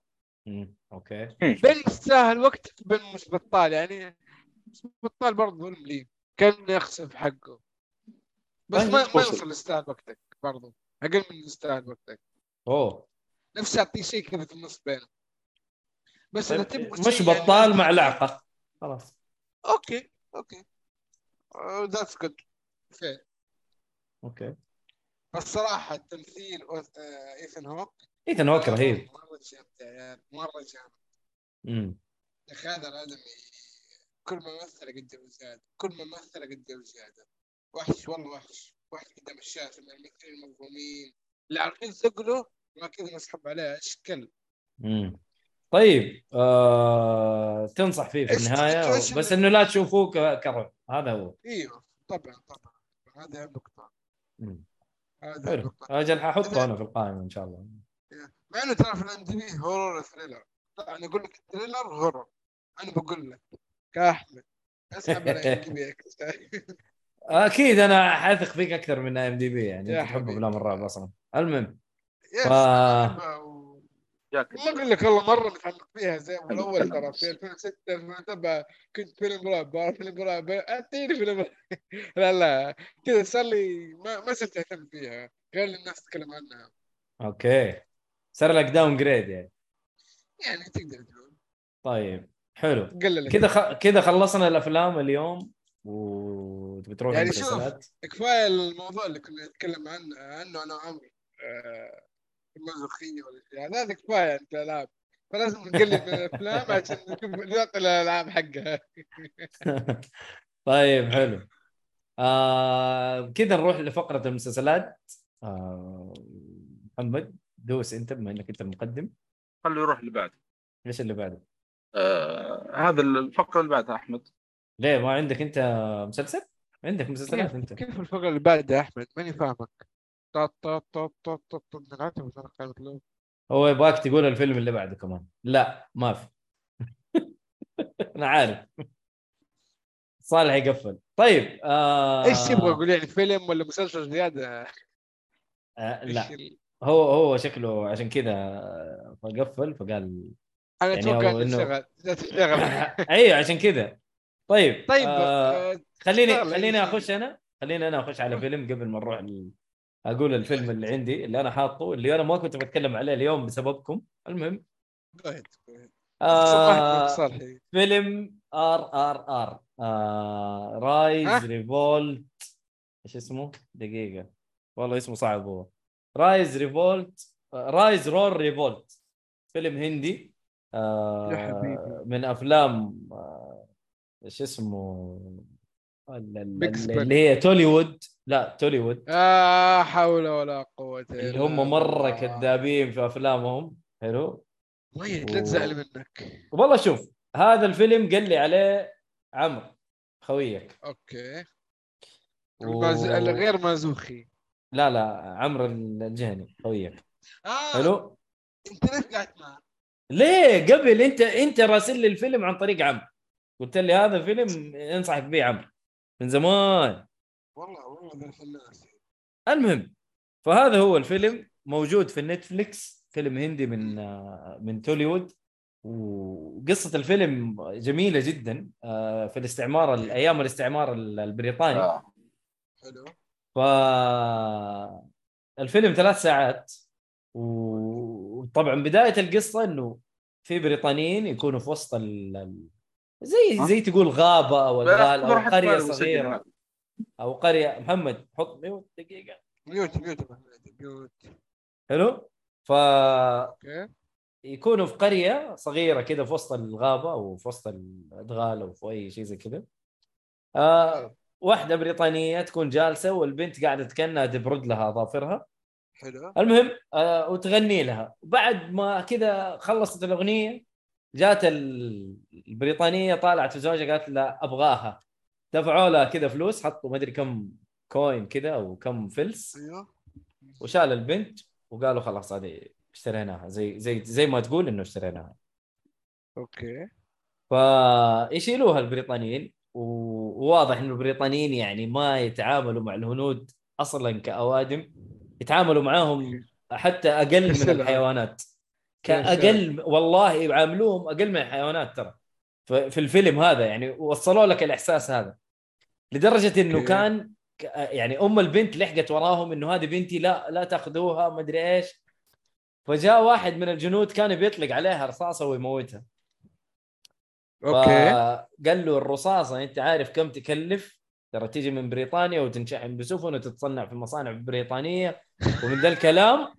okay. بين يستاهل وقت بين مش بطال يعني مش بطال برضه ظلم لي. كان يخسف حقه. بس ما ما وصل. يوصل يستاهل وقتك برضه أقل من يستاهل وقتك. أوه. نفسي أعطيه شيء كذا في النص بينه. بس إذا طيب تبغى مش يعني بطال مع لعقة. خلاص. okay okay. that's good okay. بس صراحة تمثيل ايثن هوك ايثن هوك رهيب. مرة جامد يا عيال مرة جامد. مم. يا أخي هذا الادمي كل ما مثل قدام زياده كل ما مثل قدام زياده وحش والله وحش. وحش قدام الشاشه من الممثلين المظلومين اللي عارفين ثقله ما كذا مسحب عليه اشكال مم. طيب آه... تنصح فيه في النهاية بس إنه لا تشوفوه كرعب هذا هو. إيوه طبعا طبعا. هذه النقطه حلو. النقطه أجل ححطه أنا في القائمة إن شاء الله. مع إنه ترى في ال IMDb horror thriller أنا أقول لك thriller horror أنا بقول لك كأحمد. أسحب على أكيد أنا حاثق فيك أكثر من IMDb يعني تحب. افلام الرعب أصلا المهم yes ف- جاك ما أقول لك والله مرة متعمق فيها زي حلو، الأول. ترى في 2006 2007 كنت فيلم رعب فيلم رعب أعطيني فيلم. لا لا كذا صار لي ما ما صرت أهتم فيها غير اللي الناس تتكلم عنها. okay. صار لك downgrade يعني. يعني تقدر تقول. طيب حلو. كذا خ... كذا خلصنا الأفلام اليوم وتبي تروح يعني شوف. المسلسلات. كفاية الموضوع اللي كنا نتكلم عنه عنه أنا وعمرو. آه، المازوخيه ولا شيء. هذا هذا كفاية أنت العاب فلازم نقلل من الأفلام عشان نشوف نعطي الألعاب حقها. طيب حلو. آه كذا نروح لفقرة المسلسلات. آه محمد دوس أنت بما إنك أنت المقدم. خليه يروح اللي بعد إيش اللي بعده؟ آه هذا الفقرة اللي بعدها أحمد. ليه؟ ما عندك أنت مسلسل؟ عندك مسلسلات أنت؟ كيف الفقرة اللي بعدها يا أحمد؟ ماني فاهمك. هو يبغاك تقول الفيلم اللي بعده كمان. لا ما في. أنا عارف. صالح يقفل. طيب آه إيش تبغى؟ أقول يعني فيلم ولا مسلسل زيادة؟ آه لا. هو هو شكله عشان كذا فقفل فقال أنا يعني أتوقع هو إنه تشتغل. أيوه عشان كذا. طيب طيب آه آه، خليني خليني. أخش أنا. خليني أنا أخش على فيلم قبل ما نروح ال... أقول الفيلم اللي عندي اللي أنا حاطه اللي أنا ما كنت بتكلم عليه اليوم بسببكم. المهم. آه فيلم RRR. Rise ها؟ Revolt. إيش اسمه؟ دقيقة. والله اسمه صعب هو. Rise Revolt Rise Roar Revolt. فيلم هندي. آه يا حبيبي. من أفلام آه، إيش اسمه؟ ال- Spin. اللي هي توليوود. لا توليوود. لا حول ولا قوة إلا اللي هم مرة بالله. كذابين في أفلامهم. حلو. ميت لا تزعل منك. والله شوف هذا الفيلم قال لي عليه عمرو خويك. okay. و-. الغير مازوخي. لا لا عمرو الجهني خويك. آه حلو. أنت ليش قاعد معه؟ ليه؟ قبل أنت أنت راسل لي الفيلم عن طريق عمرو. قلت لي هذا فيلم أنصحك به عمرو من زمان. والله الفنان المهم فهذا هو الفيلم موجود في نتفليكس فيلم هندي من آه، من توليوود. وقصة الفيلم جميلة جدا آه، في الاستعمار أيام الاستعمار البريطاني. آه. حلو. ف الفيلم ثلاث ساعات. وطبعا بداية القصة إنه في بريطانيين يكونوا في وسط ال... زي؟ زي تقول غابة أو الأدغال أو راح أسمع أو قرية محمد حط mute دقيقة. mute mute mute حلو؟ ف okay. يكونوا في قرية صغيرة كذا في وسط الغابة أو في وسط الأدغال أو في أي شيء زي كذا آه واحدة بريطانية تكون جالسة والبنت قاعدة كانها تبرد لها اظافرها حلو. المهم آه وتغني لها. بعد ما كذا خلصت الأغنية جات ال- البريطانية طالعت في زوجها قالت لها أبغاها. دفعوا لها كذا فلوس حطوا ما أدري كم coin كذا أو كم فلس. أيوه. وشال البنت وقالوا خلاص هذه اشتريناها. زي زي زي ما تقول إنه اشتريناها. okay. فيشيلوها البريطانيين. وواضح إنه البريطانيين يعني ما يتعاملوا مع الهنود أصلا كأوادم. يتعاملوا معاهم حتى أقل من. الحيوانات. كأقل والله يعاملوهم أقل من الحيوانات ترى. في الفيلم هذا يعني وصلوا لك الإحساس هذا لدرجة إنه okay. كان يعني أم البنت لحقت وراهم إنه هذه بنتي لا لا تأخذوها ما أدري إيش فجاء واحد من الجنود كان بيطلق عليها رصاصة ويموتها okay قال له الرصاصة أنت عارف كم تكلف؟ ترى تيجي من بريطانيا وتنشحن بسفن وتتصنع في مصانع بريطانية ومن ذا الكلام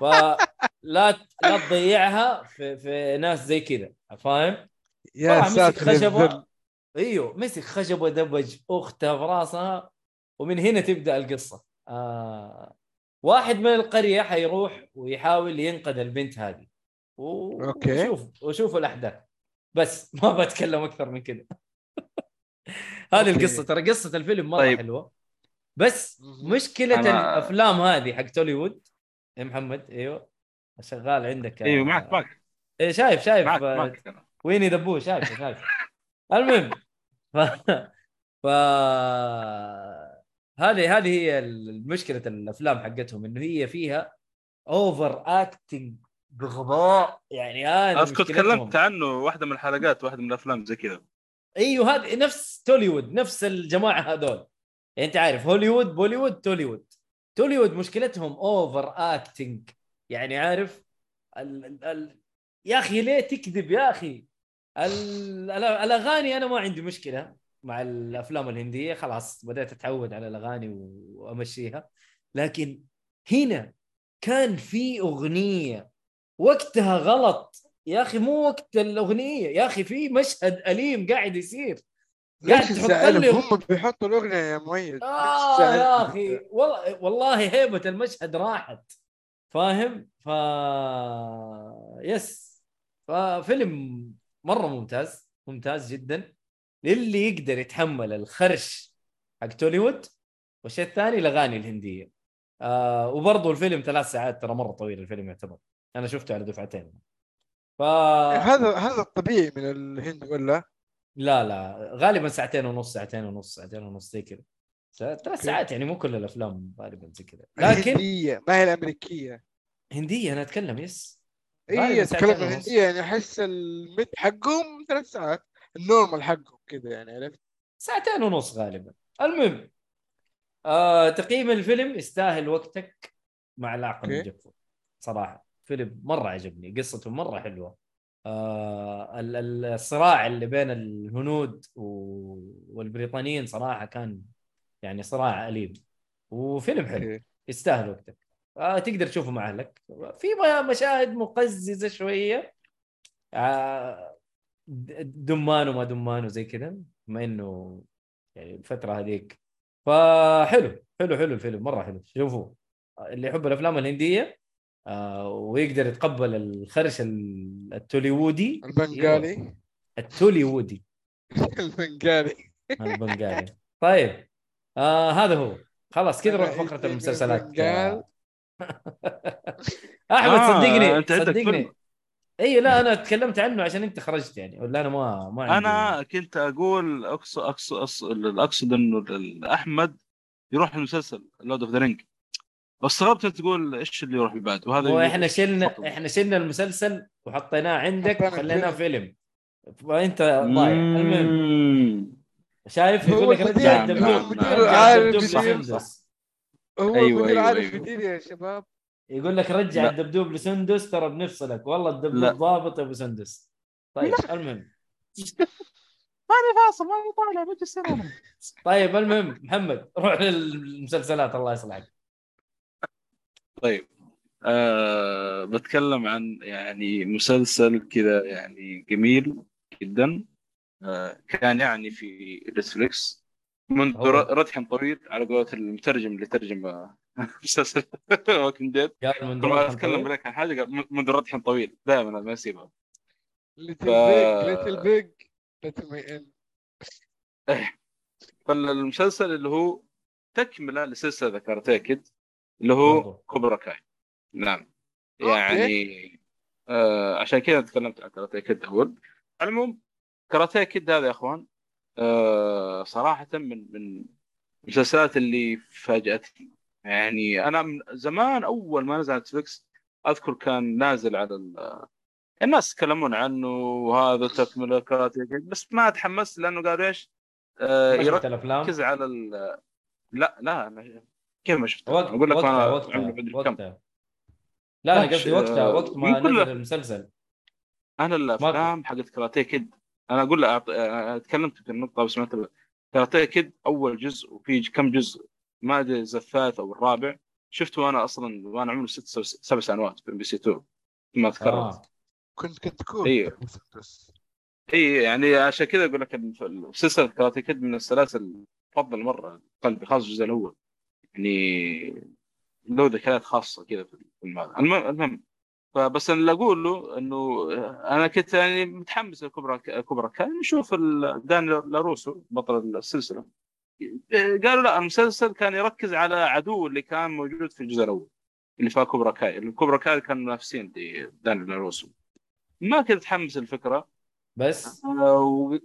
فلا لا تضيعها في, في ناس زي كذا فاهم؟ يا ساتر يا خشبه. أيوه مسك خشبه دبج اختها في راسها ومن هنا تبدأ القصة آه واحد من القرية حيروح ويحاول ينقذ البنت هذه و... okay. وشوف وشوفوا الأحداث بس ما بتكلم أكثر من كذا هذه okay. القصة ترى قصة الفيلم مرة طيب. حلوة بس. مشكلة أنا- الأفلام هذه حق توليوود يا محمد أيوه شغال عندك أيوه معك معك إيه شايف شايف معك معك. ويني دبوه شايف شايف المهم ف... ف... هذه هذه هي المشكلة الأفلام حقتهم إنه هي فيها overacting بغباء. يعني هذا اذكر. تكلمت عنه واحدة من الحلقات واحدة من الأفلام زي كذا. إيوه هذه نفس توليوود نفس الجماعة هذول. يعني أنت عارف هوليوود بوليوود توليوود. توليوود مشكلتهم over acting يعني عارف ال... ال... ال... يا أخي ليه تكذب يا أخي؟ الأغاني أنا ما عندي مشكلة مع الأفلام الهندية. خلاص بدأت أتعود على الأغاني وأمشيها. لكن هنا كان في أغنية وقتها غلط. يا أخي مو وقت الأغنية. يا أخي في مشهد أليم قاعد يصير. قاعد تحط لي- هم بيحطوا الأغنية يا مؤيد. آه؟ يا أخي. والله والله هيبة المشهد راحت. فاهم؟ ف يس. ففيلم مرة ممتاز ممتاز جدا. للي يقدر يتحمل الخرش حق توليوود والشيء الثاني الأغاني الهندية. آه وبرضه الفيلم ثلاث ساعات ترى مرة طويل الفيلم يعتبر. أنا شفته على دفعتين. ف هذا هذا الطبيعي من الهند ولا؟ لا لا. غالبا ساعتين ونص ساعتين ونص ساعتين ونص زي كذا. ثلاث. ساعات يعني مو كل الأفلام غالبا زي كذا. لكن الهنديه ما هي الأمريكية. هندية أنا أتكلم yes. اي اتكلم. الهنديه يعني أحس ال mood حقهم ثلاث ساعات ال normal حقهم كذا يعني عرفت؟ ساعتين ونص غالبا المهم آه تقييم الفيلم يستاهل وقتك مع العقل. الجفو صراحة فيلم مرة عجبني قصته مرة حلوة آه ال- ال- الصراع اللي بين الهنود والبريطانيين صراحة كان يعني صراع أليم وفيلم حلو. يستاهل وقتك آه تقدر تشوفه مع أهلك. في مشاهد مقززة شوية. آه دمان وما دمان وزي كذا بما إنه يعني الفترة هذيك. فحلو حلو حلو الفيلم مرة حلو. شوفوه. اللي يحب الأفلام الهندية آه ويقدر يتقبل الخرش ال- التوليوودي. البنغالي. التوليوودي. البنغالي. البنغالي. طيب آه هذا هو. خلاص كذا نروح فقرة المسلسلات. احمد آه، صدقني عندك صدقني. فيلم. إي لا أنا تكلمت عنه عشان أنت خرجت يعني ولا أنا ما ما عندي أنا كنت أقول اقصد اقصد اقصد, انه ال- احمد يروح المسلسل Lord of the Ring واستغربت أنت تقول إيش اللي يروح بعد؟ وهذا إحنا شلنا. إحنا شلنا المسلسل وحطيناه عندك وخليناه فيلم. فأنت ضايع. المهم. شايف؟ يقول لك رجع عارف هو أيوة، أيوة، عارف أيوة. يدير يا شباب. يقول لك رجع لا. الدبدوب لسندس ترى بنفصلك والله الدبدوب لا. ضابط يا أبو سندس. طيب المهم؟ ماني فاصل ماني طالع بجي طيب المهم محمد روح للمسلسلات الله يصلحك. طيب آه بتكلم عن يعني مسلسل كذا يعني جميل جدا. آه كان يعني في نتفليكس. منذ ردح طويل على قولة المترجم اللي ترجم آه، مسلسل Walking Dead قال من كل دون ما اتكلم لك عن حاجة قال منذ ردح طويل. دائما ما يسيبها little big little big little me ان فالمسلسل اللي هو تكملة لسلسلة Karate Kid اللي هو. Cobra Kai نعم. يعني آه عشان كذا تكلمت عن Karate Kid أول. العموم Karate Kid هذا يا أخوان آه صراحة من من المسلسلات اللي فاجأتني. يعني أنا من زمان أول ما نزل نتفلكس أذكر كان نازل على ال- الناس يتكلمون عنه وهذا تكمله كاراتيه كيد بس ما تحمست لأنه قالوا إيش؟ آه ما شفت يركز على ال... لا لا أنا كيف ما شفته؟ وقت أقول لك وقتها أنا وقتها وقتها. لا أنا قصدي وقتها وقت ما من كل- نزل المسلسل. أنا الأفلام حقت كاراتيه كيد. أنا أقول لك أنا تكلمت في النقطة بس ما انتبه كاراتيه كيد أول جزء وفي كم جزء؟ ما أدري إذا الثالث أو الرابع. شفته وأنا أصلا وأنا عمري ست سو- سبع سنوات في إم بي سي 2 ما اذكر آه. كنت كنت cool. بس. اي يعني عشان كذا أقول لك سلسلة Karate Kid من السلاسل تفضل مرة قلبي خاصة الجزء الأول. يعني له ذكريات خاصة كذا في المهم المهم فبس أنا اللي أقوله إنه أنا كنت يعني متحمس ل Cobra Cobra Kai نشوف دان لاروسو بطل السلسلة. قالوا لا المسلسل كان يركز على عدو اللي كان موجود في الجزء الأول اللي فيها Cobra Kai. ال Cobra Kai كانوا منافسين لدان لاروسو. ما كنت متحمس الفكرة بس آه، و-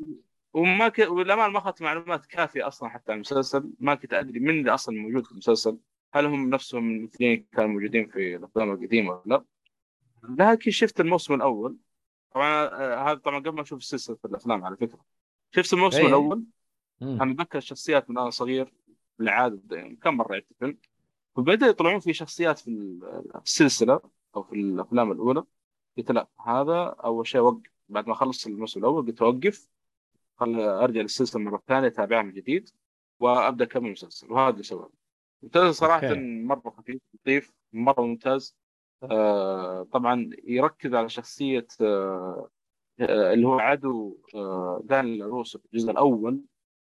وما ك... وللأمانة ما أخذت معلومات كافية أصلا حتى عن المسلسل. ما كنت أدري من اللي أصلا موجود في المسلسل. هل هم نفسهم الممثلين كانوا موجودين في الأفلام القديمة ولا لا؟ لكن شفت الموسم الأول. طبعا آه، هذا طبعا قبل ما أشوف السلسلة في الأفلام على فكرة. شفت الموسم إيه. الأول. مم. أنا أتذكر الشخصيات من أنا صغير بالعادة يعني كم مرة عدت الفيلم وبدا يطلعون في شخصيات في السلسلة أو في الأفلام الأولى. قلت لا هذا أول شيء وقف بعد ما خلص الموسم الأول قلت أوقف. خل أرجع للسلسلة مرة ثانية أتابعها من جديد وأبدأ اكمل المسلسل وهذا اللي سواه. المسلسل صراحة. مرة خفيف لطيف مرة ممتاز. طبعا يركز على شخصية آه آه، اللي هو عدو آه دان روسو في الجزء الأول.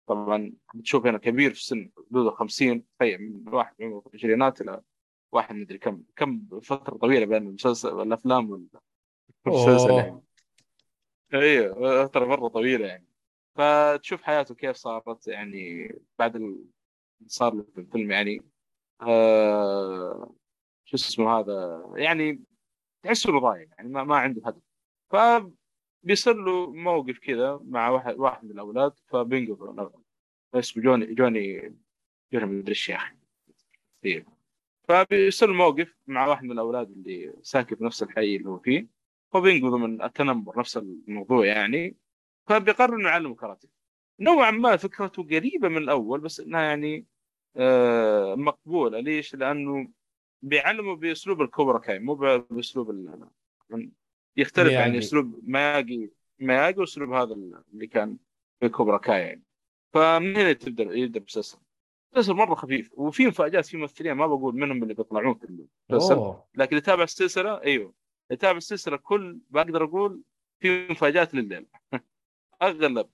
طبعا بتشوف هنا كبير في السن حدود 50 تخيل من واحد عمره في العشرينات إلى واحد مدري كم كم فترة طويلة بين المسلسل الأفلام وال- والمسلسل. يعني. أيوه فترة مرة طويلة يعني. فتشوف حياته كيف صارت يعني بعد ال- صار له في الفيلم يعني. آه شو اسمه هذا يعني تحس إنه ضايع يعني ما, ما عنده هدف. فبيصير له موقف كذا مع واحد واحد من الأولاد فبينقذوا اسمه جوني جوني جوني مدري إيش يا أخي. فبيصير موقف مع واحد من الأولاد اللي ساكن في نفس الحي اللي هو فيه فبينقذوا من التنمر نفس الموضوع يعني. فبيقرر إنه يعلمه كاراتيه. نوعا ما فكرته قريبة من الأول بس إنها يعني آه مقبولة. ليش؟ لأنه بيعلمه بأسلوب الكوبرا كاي مو بأسلوب ال- يختلف مياجي. يعني أسلوب مياجي مياجي وأسلوب هذا اللي كان في كوبرا كاي يعني. فمن هنا تبدا يبدأ المسلسل مسلسل مرة خفيف وفي مفاجآت في ممثلين ما بقول منهم اللي بيطلعون في المسلسل لكن اللي يتابع السلسلة أيوه. اللي يتابع السلسلة كل بقدر أقول في مفاجآت لليل. أغلب.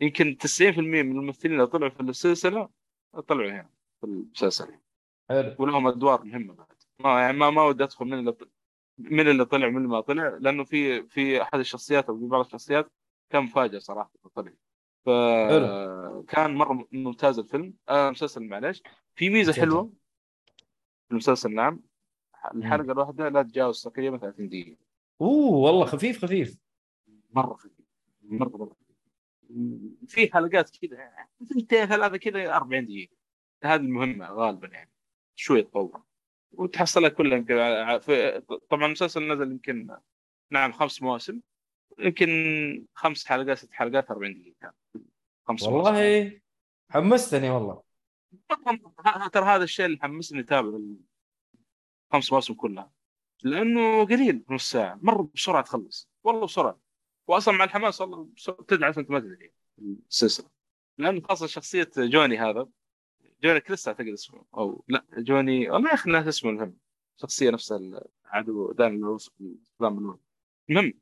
يمكن 90% من الممثلين اللي طلعوا في السلسلة طلعوا هنا في المسلسل حلو. ولهم أدوار مهمة بعد. ما يعني ما ما ودي أدخل من اللي من اللي طلع من اللي ما طلع لأنه في في أحد الشخصيات أو في بعض الشخصيات كان مفاجأة صراحة طلع فكان مرة ممتاز الفيلم. آه المسلسل معلش في ميزة مسلسل. حلوة في المسلسل نعم. الحلقة الواحدة لا تتجاوز تقريبا 30 دقيقة. أوه والله خفيف خفيف. مرة خفيف. مرة مرة. في حلقات كذا ثنتين ثلاثة كذا 40 دقيقة. هذه المهمة غالبا يعني. شوي تطول وتحصلها كلها يمكن طبعا المسلسل نزل يمكن نعم خمس مواسم. يمكن خمس حلقات ست حلقات 40 دقيقة. كان خمس مواسم. والله حمستني والله. ترى هذا الشيء اللي حمسني أتابع الخمس مواسم كلها. لأنه قليل نص ساعة. مره بسرعة تخلص. والله بسرعة. واصلا مع الحماس والله بسرعة. تدعس انت ما تدري. السلسله لأنه خاصة شخصية جوني هذا. جوني كريس اعتقد اسمه أو لا جوني والله يا أخي ناس اسمه المهم شخصية نفس العدو دائما في الافلام الاولى المهم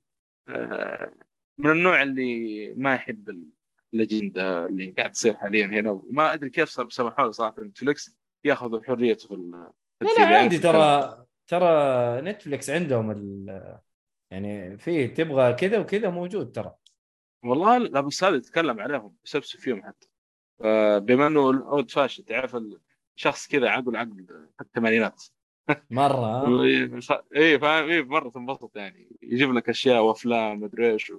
من النوع اللي ما يحب الليجندا اللي قاعد تصير حاليا هنا. وما أدري كيف صار- سمحوا له صراحة نتفلكس يأخذ حريته في ال- لا لا عادي. ترى ترى نتفلكس عندهم ال يعني في تبغى كذا وكذا موجود ترى. والله لا بس هذا يتكلم عليهم يسبسب فيهم حتى. بما إنه ال old fashion تعرف الشخص كذا عقل عقل حق الثمانينات مرة؟ اي فاهم اي مرة تنبسط يعني. يجيب لك أشياء وأفلام مدري إيش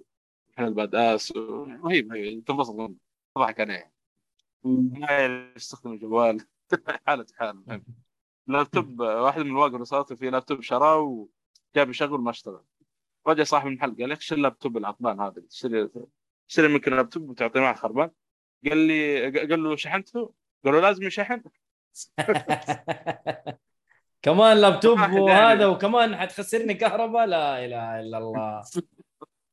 إحنا الباداس و- رهيب رهيب تنبسط تضحك عليه. ما يستخدم الجوال. حالة حال لابتوب واحد من الواقع رصاصي في لابتوب شراه وجاب يشغل ما اشتغل. رجع صاحب المحل قال لك شو اللابتوب العطلان هذا. تشتري تشتري منك اللابتوب وتعطيه معه خربان قال لي قال له شحنته؟ قال له لازم يشحن. كمان لابتوب وهذا يعني. وكمان حتخسرني كهرباء؟ لا إله إلا الله.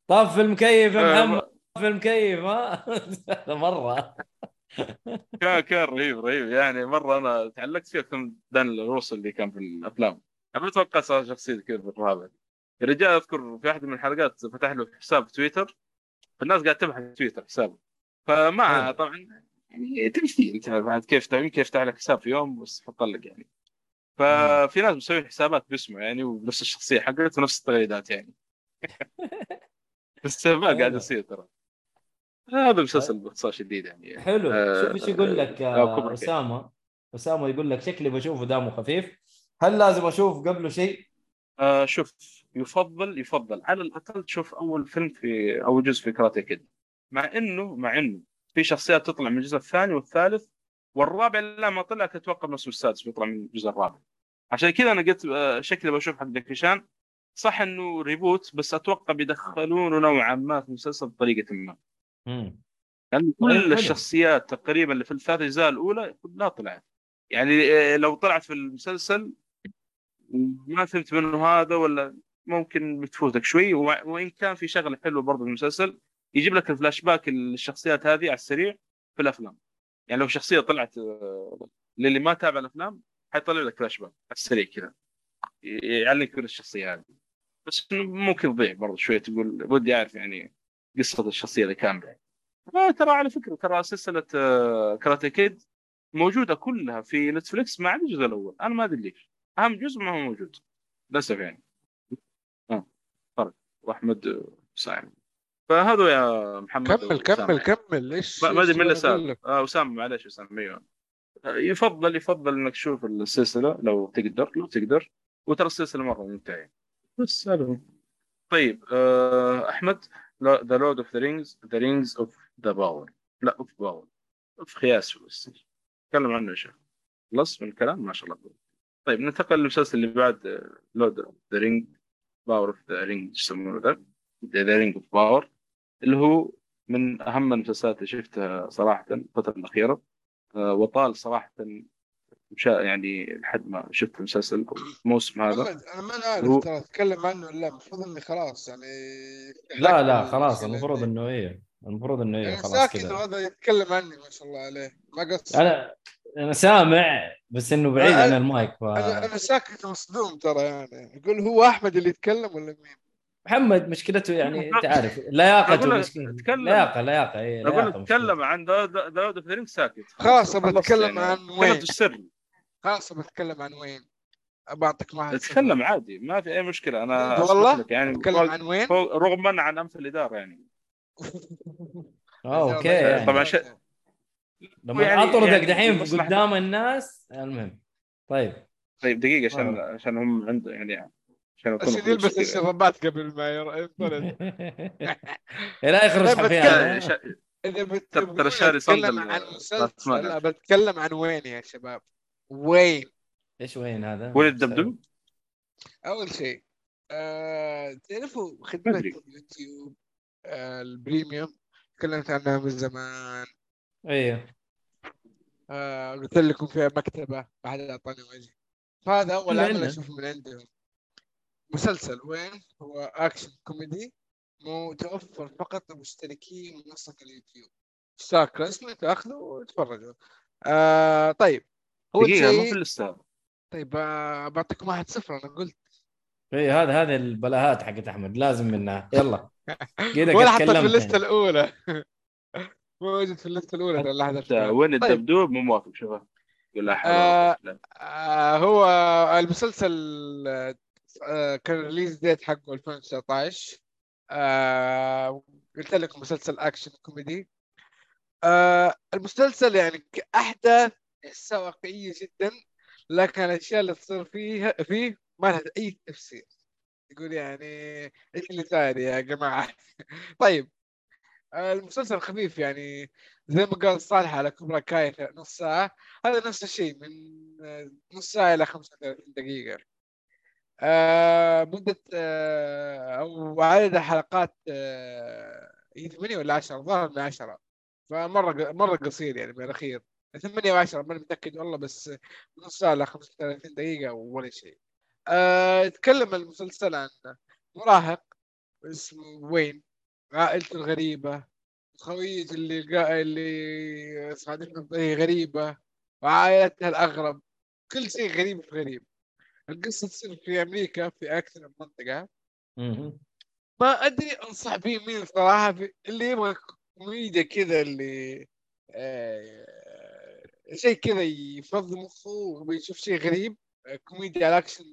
طف المكيف يا آه، محمد طف المكيف ها؟ هذا مرة. كان كان رهيب رهيب. يعني مرة أنا تعلقت فيه من دان الروس اللي كان في الأفلام. أنا ما أتوقع صار شخصيته كذا في الرهاب الرجال أذكر في واحدة من الحلقات فتح له حساب في تويتر. فالناس قاعدة تبحث في تويتر حسابه. فمع حلو. طبعا يعني تمثيل أنت بعد كيف يفتح لك حساب في يوم بس حط لك يعني. ففي ناس مسوي حسابات باسمه يعني ونفس الشخصية حقته ونفس التغريدات يعني. بس ما قاعد. يصير ترى. هذا مسلسل باختصار شديد يعني. حلو. آه، شوف إيش يقول لك آه، آه،. أسامة. أسامة يقول لك شكلي بشوفه دمه خفيف. هل لازم أشوف قبله شيء؟ آه شوف يفضل يفضل. على الأقل تشوف أول فيلم في أول جزء في كاراتيه كيد. مع انه مع إنه في شخصيات تطلع من الجزء الثاني والثالث والرابع لا ما طلع أتوقع الموسم السادس بيطلع من الجزء الرابع. عشان كذا أنا قلت آه، شكلي بشوف حق دكيشان صح إنه reboot بس أتوقع بيدخلونه نوعا ما في المسلسل بطريقة ما. مم. لأن طيب، كل حلو. الشخصيات تقريبا اللي في الثلاث اجزاء الأولى كلها طلعت. يعني آه، لو طلعت في المسلسل ما فهمت منه هذا ولا ممكن بتفوتك شوي. وإن كان في شغله حلوة برضه في المسلسل يجيب لك الفلاش باك للشخصيات هذه على السريع في الأفلام. يعني لو شخصية طلعت آه، للي ما تابع الأفلام حيطلع لك فلاش باك على السريع كذا. يعلمك من الشخصية هذه. بس ممكن تضيع برضه شوية تقول ودي أعرف يعني قصة الشخصية اللي كاملة. آه ترى على فكرة ترى سلسلة آه، Karate Kid موجودة كلها في نتفلكس ما عدا الجزء الأول. أنا ما أدري ليش. أهم جزء ما هو موجود. للأسف يعني. آه فرق وأحمد آه، same فهذا يا محمد كمل كمل. كمل. إيش ما أدري من اللي سأل؟ آه أسامة معلش أسامة أيوه. يفضل يفضل إنك تشوف السلسلة لو تقدر لو تقدر. وترى السلسلة مرة ممتعة. بس هذا. طيب آه أحمد The Lord of the Rings the Rings of the Power لا of Power of خياس تكلم عنه يا شيخ. خلص من الكلام؟ ما شاء الله. طيب ننتقل للمسلسل اللي بعد Lord of the Ring Power of the Ring إيش يسمونه ذا؟ The Ring of Power اللي هو من أهم المسلسلات اللي شفتها صراحة الفترة الأخيرة. آه، وطال صراحة مشا يعني لحد ما شفت المسلسل الموسم هذا. أنا ما أنا هو- عارف ترى أتكلم عنه ولا لا المفروض إني خلاص يعني لا لا خلاص المفروض إنه إيه المفروض إنه إيه خلاص ساكت كذا وهذا يتكلم عني ما شاء الله عليه. ما قصر. أنا أنا سامع بس إنه بعيد عن المايك ف... أنا أنا ساكت مصدوم ترى يعني. يقول هو أحمد اللي يتكلم ولا مين؟ محمد مشكلته يعني أنت عارف لياقته مشكلة اتكلم. لياقة لياقة اي لياقة لك مشكلة. تكلم عن داود out of range ساكت خلاص أتكلم يعني. عن Wayne السر خلاص ابى أتكلم عن Wayne ابى أعطيك واحد أتكلم عادي ما في أي مشكلة أنا والله؟ يعني أتكلم عن Wayne؟ رغما عن أنف الإدارة يعني آه، okay يعني. طبعاً شيء- لما يعني- اطردك يعني دحين قدام الناس المهم طيب طيب دقيقة عشان عشان هم عنده يعني عشان عشان يلبس. الشرابات قبل ما ير- ينطرد لا يخرج حرفيا إذا صندل عن مسلسل يعني. بتكلم عن وين يا شباب؟ وين؟ إيش وين هذا؟ ولد دبدوب أول شيء آه، تعرفوا خدمة. اليوتيوب آه، ال Premium تكلمت عنها من زمان أيوه آه، قلت لكم فيها مكتبة ما حد أعطاني وجه فهذا أول من عمل. أشوفه من عندهم مسلسل Wayne هو اكشن كوميدي متوفر فقط لمشتركي منصة اليوتيوب. اشتراك رسمي تأخذه وتتفرجوا آه طيب اول دقيقة مو في الأستاذ. طيب آه بعطيكم واحد صفر أنا قلت. اي هذا هذا البلاهات حقت أحمد لازم منها. يلا. قيدك ولا حطيت في الليستة يعني. الأولى. موجود في الليستة الأولى ترى حتى Wayne طيب. الدبدوب مو موافق شوفه. يقول لا آه،. آه هو المسلسل آه كان release date حقه 2019 آه قلت لكم مسلسل أكشن كوميدي. آه المسلسل يعني كأحداث تحسها واقعية جدا لكن الأشياء اللي تصير فيها فيه ما لها أي تفسير. يقول يعني إيش اللي صاير يا جماعة؟ طيب. آه، المسلسل خفيف يعني. زي ما قال صالح على كبرى كاية نص ساعة. هذا نفس الشيء من آه، نص ساعة إلى 35 دقيقة. آه مدة آه أو عدد الحلقات آه هي 8 ولا 10 ظهر من 10 فمرة مرة قصير يعني بالأخير 8 و10 ماني متأكد والله بس نص ساعة إلى 35 دقيقة ولا شيء. يتكلم المسلسل عن مراهق اسمه وين؟ عائلته الغريبة خويج اللي. اللي صادفنا غريبة وعائلتها الأغرب. كل شيء غريب في غريب. القصة تصير في أمريكا في أكثر من منطقة. مهم. ما أدري أنصح به مين صراحة في... اللي يبغى كوميديا كذا اللي آه... شيء كذا يفضي مخه ويشوف شيء غريب. كوميديا الأكشن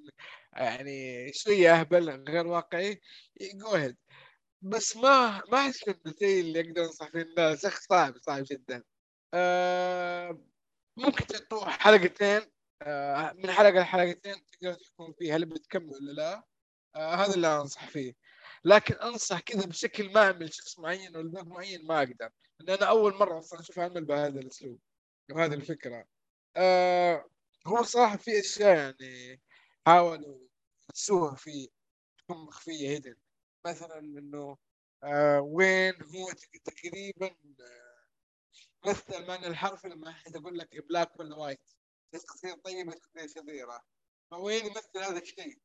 يعني شوية أهبل غير واقعي. go ahead بس ما ما أحس الشيء اللي أقدر أنصح فيه. الناس صعب صعب جدا. آه ممكن تعطوه حلقتين. من حلقة لحلقتين تقدر تحكم فيه هل بتكمل ولا لا. آه هذا اللي أنصح فيه. لكن أنصح كذا بشكل ما أعمل شخص معين ولا ذوق معين ما أقدر لأن أنا أول مرة أصلا أشوف عمل بهذا الأسلوب وهذه الفكرة. آه هو صراحة في أشياء يعني حاولوا يدسوها فيه تكون مخفية hidden مثلا إنه آه Wayne هو تق- تقريبا آه، مثل معنى الحرف لما أحد يقول لك black ولا white تصير طيبه تصير شريره فوين يمثل هذا الشيء؟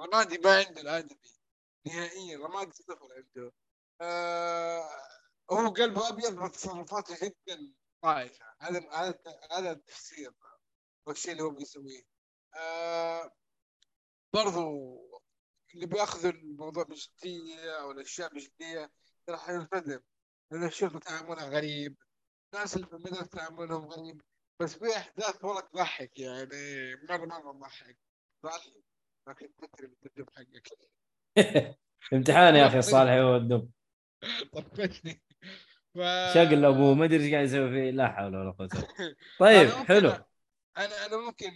رمادي ما عنده الآدمي. نهائيا. رمادي صفر عنده. آه هو قلبه أبيض وتصرفاته جدا طائشه هذا هذا هذا التفسير. والشيء اللي هو بيسويه؟ آه برضو اللي بيأخذ الموضوع بجدية أو الأشياء بجدية راح ينفذم لأن الشيخ تعامله غريب. الناس اللي في المدرسة تعاملهم غريب. بس في أحداث والله تضحك يعني مرة مرة تضحك. ضحك لكن تدري بالدب حقك. امتحان يا أخي صالح هو الدب. طفشني ف... شغل أبوه ما أدري إيش قاعد يسوي فيه. لا حول ولا قوة. طيب أنا حلو. أنا أنا ممكن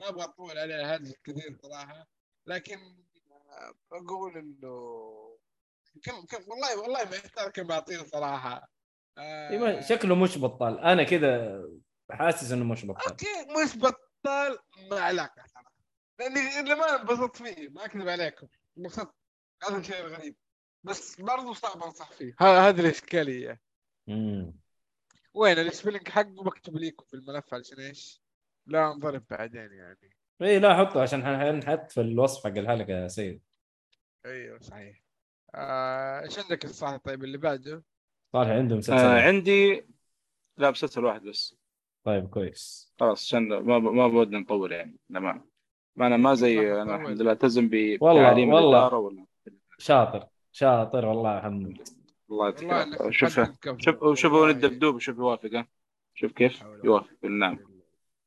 ما أبغى أطول على هذا كثير صراحة لكن أقول إنه كم كم والله والله ما يحتاج كم بعطيه صراحة. آه، إيه شكله مش بطال. أنا كذا حاسس إنه مش بطال. okay مش بطال ما علاقة. صراحة لأني اللي ما انبسطت فيه ما أكذب عليكم. انبسطت. هذا الشيء الغريب بس برضو صعب أنصح فيه. هذه الإشكالية. مم. Wayne ال spelling حقه؟ بكتب لكم في الملف علشان إيش؟ لا أنضرب بعدين يعني. اي لا حطه عشان حنحط في الوصف حق الحلقة يا سيد. أيوه صحيح. آه، إيش عندك الصح طيب اللي بعده؟ صالح عنده مسلسل. آه عندي لا مسلسل واحد بس. طيب كويس. خلاص عشان ما ما بودنا نطول يعني. للامانه ما أنا ما زي أنا الحمد لله ألتزم والله- بتعاليم والله. الإدارة ولا شاطر شاطر والله محمد الله والله يعطيك. شوف. شوف شوف والله. هون الدبدوب شوف يوافق ها؟ شوف كيف؟ يوافق. نعم.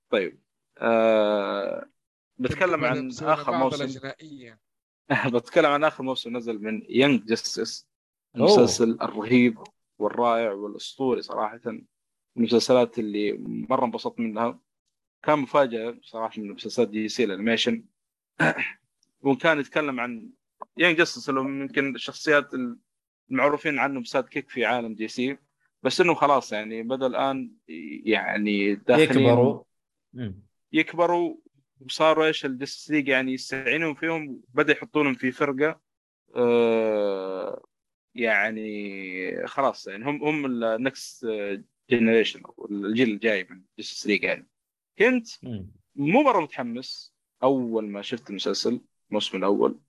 طيب. آه بتكلم عن آخر موسم. بتكلم عن آخر موسم نزل من Young Justice أوه. المسلسل الرهيب والرائع والأسطوري صراحة. المسلسلات اللي مرة انبسطت منها. كان مفاجأة صراحة من مسلسلات DC ال animation. وكان يتكلم عن Young Justice اللي يمكن الشخصيات المعروفين عنهم sidekick في عالم DC. بس إنه خلاص يعني بدا الان يعني داخلين يكبروا. يكبروا وصاروا إيش ال Justice League يعني يستعينون فيهم. بدأ يحطونهم في فرقة. آه يعني خلاص يعني هم هم ال next generation الجيل الجاي من Justice League يعني. كنت. مو مرة متحمس أول ما شفت المسلسل الموسم الأول.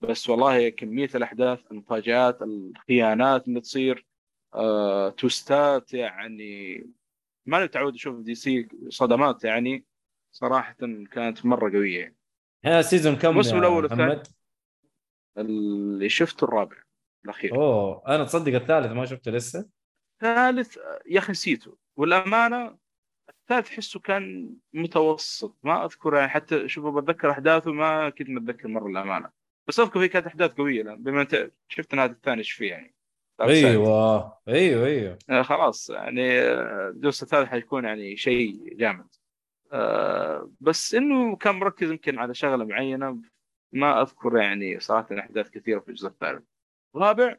بس والله كمية الأحداث المفاجآت الخيانات اللي تصير آه، twist ات يعني. ما متعود أشوف DC صدمات يعني. صراحة كانت مرة قوية يعني. ها season كم الموسم يا الأول والثاني. اللي شفته الرابع الأخير. أوه أنا تصدق الثالث ما شفته لسه. الثالث يا أخي نسيته. والأمانة الثالث احسه كان متوسط. ما أذكر يعني حتى شوف بتذكر أحداثه ما كنت متذكر مرة الأمانة. بس أذكر فيه كانت أحداث قوية لأن بما أنت شفت هذا الثاني إيش فيه يعني. أيوه. أيوه أيوه. آه، خلاص يعني آه، الجزء الثالث حيكون يعني شيء جامد. آه، بس إنه كان مركز يمكن على شغلة معينة. ما أذكر يعني صراحة أحداث كثيرة في الجزء الثالث. الرابع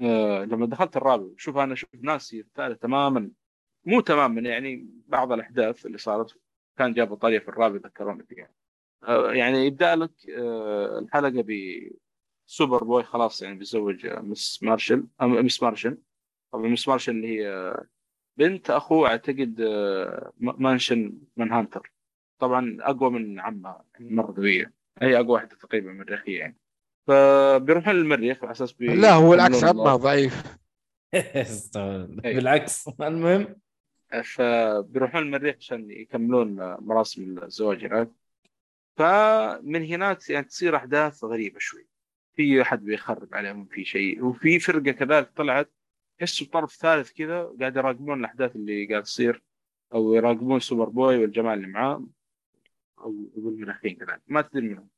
آه، لما دخلت الرابع شوف أنا شوف ناسي الثالث تماما مو تماما يعني بعض الأحداث اللي صارت كان جابوا طريقة في الرابع ذكروني فيها. آه، يعني يبدأ لك آه، الحلقة ب Superboy خلاص يعني بيتزوج Miss Martian Miss Martian. طبعا Miss Martian اللي هي بنت اخوه أعتقد Martian Manhunter طبعا أقوى من عمها يعني مرة قوية. هي أقوى واحدة تقريبا مريخيه يعني. فبيروحون للمريخ على أساس بي... لا هو العكس عمها ضعيف. أي. بالعكس المهم. فبيروحون المريخ عشان يكملون مراسم الزواج هناك. فمن هناك يعني تصير أحداث غريبة شوي. في أحد بيخرب عليهم في شيء. وفي فرقة كذلك طلعت تحسوا طرف ثالث كذا قاعد يراقبون الأحداث اللي قاعد تصير أو يراقبون Superboy والجماعة اللي معاه أو المريخيين كذلك. ما تدري منهم.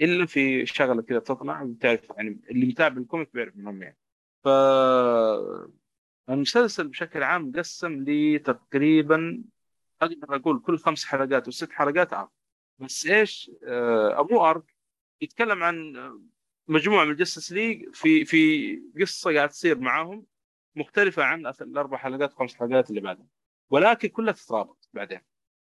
إلا في شغلة كذا تطلع وتعرف يعني اللي متابع ال comic بيعرف منهم يعني. ف المسلسل بشكل عام قسم لي تقريبا أقدر أقول كل خمس حلقات وست حلقات arc بس إيش؟ آه، أو مو arc يتكلم عن آه، مجموعة من ال Justice League في في قصة قاعد تصير معاهم مختلفة عن الأربع حلقات خمس حلقات اللي بعدها. ولكن كلها تترابط بعدين.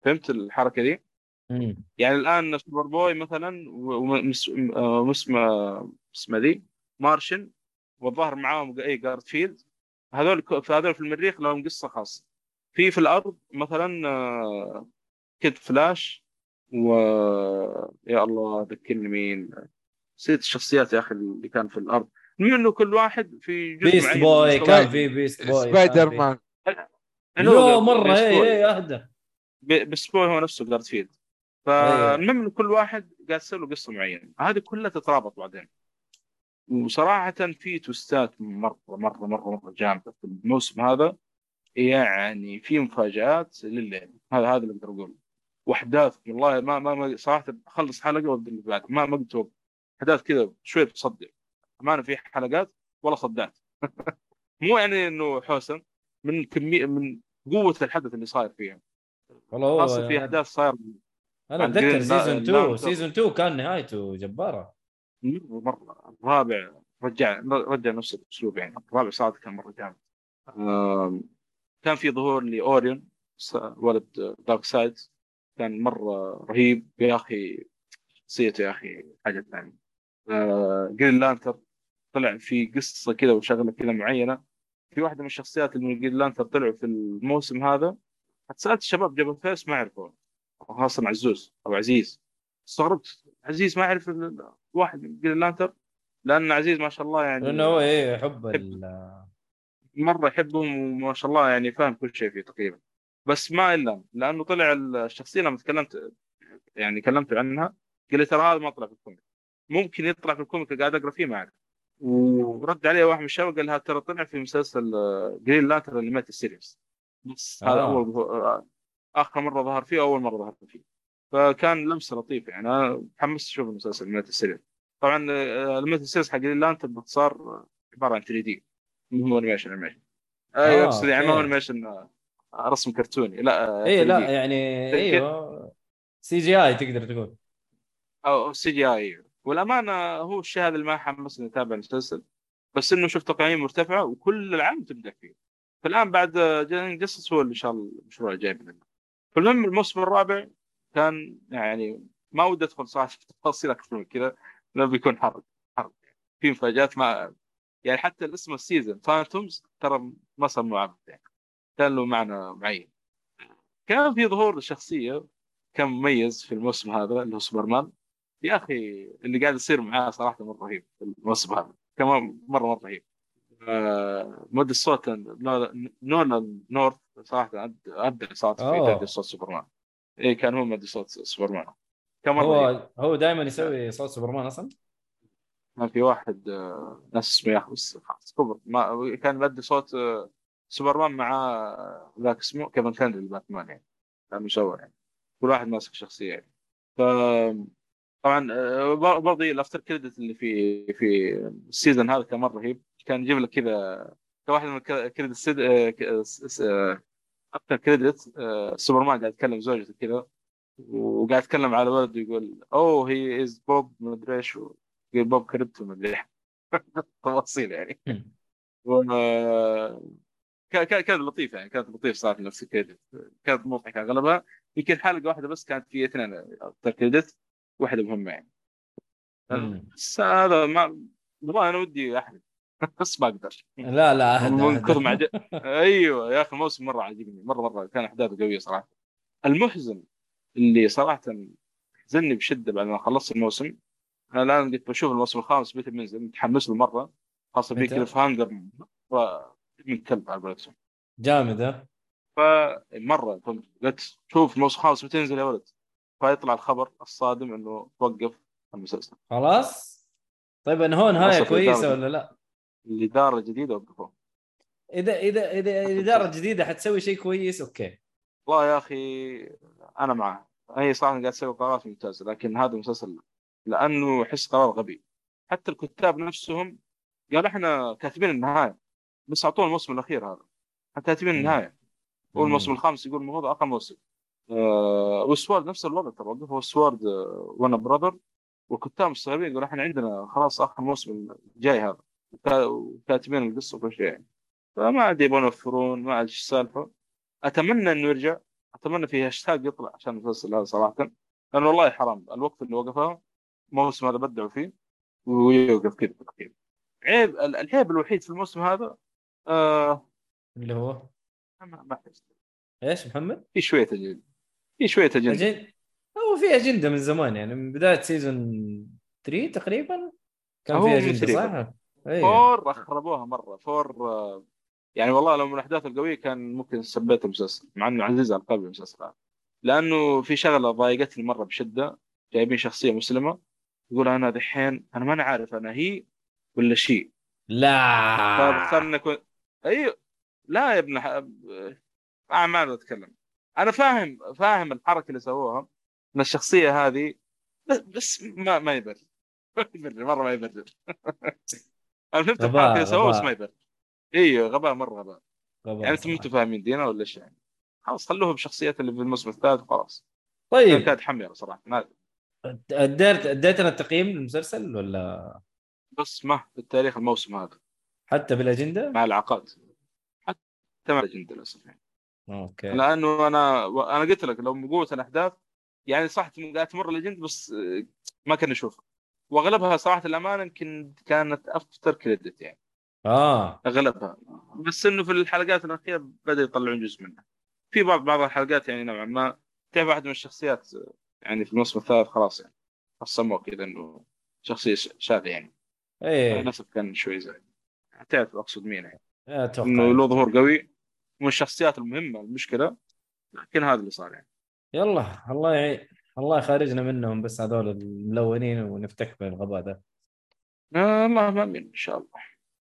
فهمت الحركة دي؟ مم. يعني الآن Superboy مثلا واسمه اسمه ذي Martian والظاهر معاهم اي جارد فيلد هذول في هذول في المريخ لهم قصة خاصة في في الأرض مثلا آه، Kid Flash و يا الله ذكرني مين نسيت الشخصيات يا أخي اللي كان في الأرض المهم إنه كل واحد في جزء Beast Boy كان. في Beast Boy Spider-Man يو مرة Beast اي. اي أهدى ب- Beast Boy هو نفسه جارد فيلد. فالمهم إنه كل واحد قاعد يصير له قصة معينة. هذه كلها تترابط بعدين. وصراحة في twist ات مرة مرة مرة مرة جامدة في الموسم هذا. يعني في مفاجآت لليل. هذا هذا اللي أقدر أقوله. وأحداث والله ما ما, ما صراحة أخلص حلقة وابدا اللي بعد. ما ما قلت وقت. أحداث كذا شوي تصدع أمانة في حلقات ولا صدعت مو يعني إنه حوسه من كمية من قوة الحدث اللي صاير فيها. والله خاصة في أحداث صاير أنا اتذكر season لا- 2 season 2 كان نهايته جبارة. مرة. الرابع رجع رجع نفس الأسلوب يعني. الرابع صراحة كان مرة جامد. كان في ظهور ل Orion ولد Darkseid كان مرة رهيب. يا أخي شخصيته يا أخي حاجة ثانية. آه، Green Lantern طلع في قصة كذا وشغلة كذا معينة. في واحدة من الشخصيات اللي من Green Lantern طلعوا في الموسم هذا. سالت الشباب جبل فيس ما يعرفون. خاصة عزوز أو عزيز. استغربت. عزيز ما يعرف ال- واحد من Green Lantern لأن عزيز ما شاء الله يعني لأنه هو إيه يحب مرة يحبهم وما شاء الله يعني فاهم كل شيء فيه تقريبا. بس ما إلا لأنه طلع الشخصية لما تكلمت يعني كلمت عنها قال لي ترى هذا ما طلع في ال comic. ممكن يطلع في ال comic قاعد أقرأ فيه ما أعرف. ورد عليه واحد من الشباب قال لها ترى طلع في مسلسل Green Lantern ال animated series بس هذا آه. أول آخر مرة ظهر فيه واول مرة ظهر فيه. فكان لمسه لطيفه يعني. أنا متحمس أشوف المسلسل animated series طبعا آه، ال animated series حق Lantern باختصار عبارة عن 3D. مو animation animation أيوه اقصد يعني ما هو أوكي. animation آه، رسم كرتوني. لا آه، اي 3D. لا يعني أيوه CGI تقدر تقول. أو CGI. والأمانة هو الشيء هذا اللي ما حمسني أتابع المسلسل. بس إنه شفت تقييم مرتفعه وكل العالم تبدأ فيه. فالآن بعد Young Justice هو اللي إن شاء الله المشروع الجاي بإذن الله. فالمهم الموسم الرابع كان يعني ما ودي أدخل صراحة في تفاصيل أكثر من كذا لأنه بيكون حرق حرق. في مفاجآت ما يعني حتى الاسم ال season Phantoms ترى ما سموه عبث يعني. كان له معنى معين. كان في ظهور لشخصية كان مميز في الموسم هذا اللي هو سوبرمان. يا أخي اللي قاعد يصير معاه صراحة مرة رهيب الموسم هذا. كمان مرة مرة رهيب. آه، مؤدي الصوت No- Nolan North صراحة ابدع صراحة في. تأدية صوت سوبرمان. إي كان هو مؤدي صوت سوبرمان. كان مرة. هو هو دائما يسوي صوت سوبرمان أصلا؟ كان في واحد آه، ناس اسمه يا أخي بس خلاص كبر. ما كان مؤدي صوت آه، سوبرمان مع ذاك اسمه Kevin Conroy Batman يعني. كان مشوه يعني. كل واحد ماسك شخصية يعني. ف طبعا بر- برضه ال after credit اللي في في ال season هذا كان مرة رهيب كان يجيب لك كذا كواحد من credit scene after credit Superman قاعد يتكلم زوجته كذا وقاعد يتكلم على ولد يقول oh he is pup مدري إيش يقول pup Krypto. مدري إيش تفاصيل يعني. و كا- كا- كانت لطيفة يعني كانت لطيفة صراحة نفس الكريدت. كانت مضحكة أغلبها. يمكن حلقة واحدة بس كانت في اثنين افتر كريدت واحدة مهمة يعني. بس هذا ما والله أنا ودي احلف بس ما أقدر. لا لا من. كثر ما أيوه يا أخي الموسم مرة عجبني مرة مرة كان أحداثه قوية صراحة. المحزن اللي صراحة حزني بشدة بعد ما خلصت الموسم أنا الآن قلت بشوف الموسم الخامس متى بينزل متحمس له مرة خاصة في؟ cliffhanger من كلب على قولتهم. جامد ها؟ فمره قلت شوف الموسم الخامس متى ينزل يا ولد. فيطلع الخبر الصادم إنه توقف المسلسل. خلاص؟ طيب انه هو نهايه كويسة ولا لا؟ الاداره الجديده وقفوه إذا إذا إذا الاداره الجديده حتسوي شيء كويس أوكي. والله يا أخي أنا معاه هي صراحة قاعد تسوي قرارات ممتازه لكن هذا المسلسل لأنه احس قرار غبي. حتى الكتاب نفسهم قالوا إحنا كاتبين النهاية بس أعطونا الموسم الأخير هذا. إحنا كاتبين. النهاية. والموسم. الخامس يقول المفروض آخر موسم. آه والسوارد نفس الوضع ترى وقفوا السوارد وأنا براذر والكتاب مستغربين يقولوا إحنا عندنا خلاص آخر موسم الجاي هذا. وكاتبين القصة وكل شيء. يعني فما أدري يبغون يوفرون ما أدري إيش السالفة. أتمنى إنه يرجع. أتمنى في هاشتاج يطلع عشان المسلسل هذا صراحة. لأنه والله حرام. الوقت اللي وقفه الموسم هذا ابدعوا فيه ويوقف كذا كذا عيب ال- العيب الوحيد في الموسم هذا آه اللي هو؟ ما ما. إيش محمد؟ في شوية أجندة. في شوية أجندة. أجن... هو في أجندة من زمان يعني. من بداية season 3 تقريبا كان في أجندة صح؟ أيوه four خربوها مرة. four يعني والله لو من الأحداث القوية كان ممكن سبيت المسلسل مع إنه عزيز على قلبي المسلسل لأنه في شغلة ضايقتني مرة بشدة جايبين شخصية مسلمة يقول أنا دحين أنا ما أنا عارف أنا هي ولا شيء لا. فبختار اني اكون أيوه لا يا ابن ح... آه ما أنا أتكلم. أنا فاهم فاهم الحركة اللي سووها إن الشخصية هذه بس, بس ما ما يبرر. ما يبرر مرة ما يبرر. أنا فهمت الحركه اللي سووها بس. ما يبرر أيوه غباء مرة غباء. غباء يعني أنتم فاهمين دينا ولا إيش يعني؟ خلاص خلوها بالشخصيات اللي في الموسم الثالث وخلاص. طيب. كانت حميره صراحة. ما- أديت اديتنا التقييم للمسلسل ولا؟ بس ما في التاريخ الموسم هذا. حتى بالاجنده؟ مع العقاد. حتى مع الجند للأسف يعني. أوكي. لأنه أنا أنا قلت لك لو من قوة الأحداث يعني صح قاعد تمر الليجند بس ما كان نشوفها. وأغلبها صراحة الأمانة يمكن كانت أفتر كريدت يعني. آه. أغلبها. بس إنه في الحلقات الأخيرة بدا يطلعون جزء منها. في بعض بعض الحلقات يعني نوعا ما تعرف واحد من الشخصيات يعني في الموسم الثالث خلاص يعني. قسموه كذا إنه شخصية شاذة يعني. إيه. للاسف كان شوي زي تعرف أقصد مين يعني. أتوقع. إنه له ظهور قوي. ومن الشخصيات المهمة المشكلة لكن هذا اللي صار يعني. يلا الله يعين. الله يخرجنا منهم بس هذول الملونين ونفتك بالغباء ذا آه الله ما أمين إن شاء الله.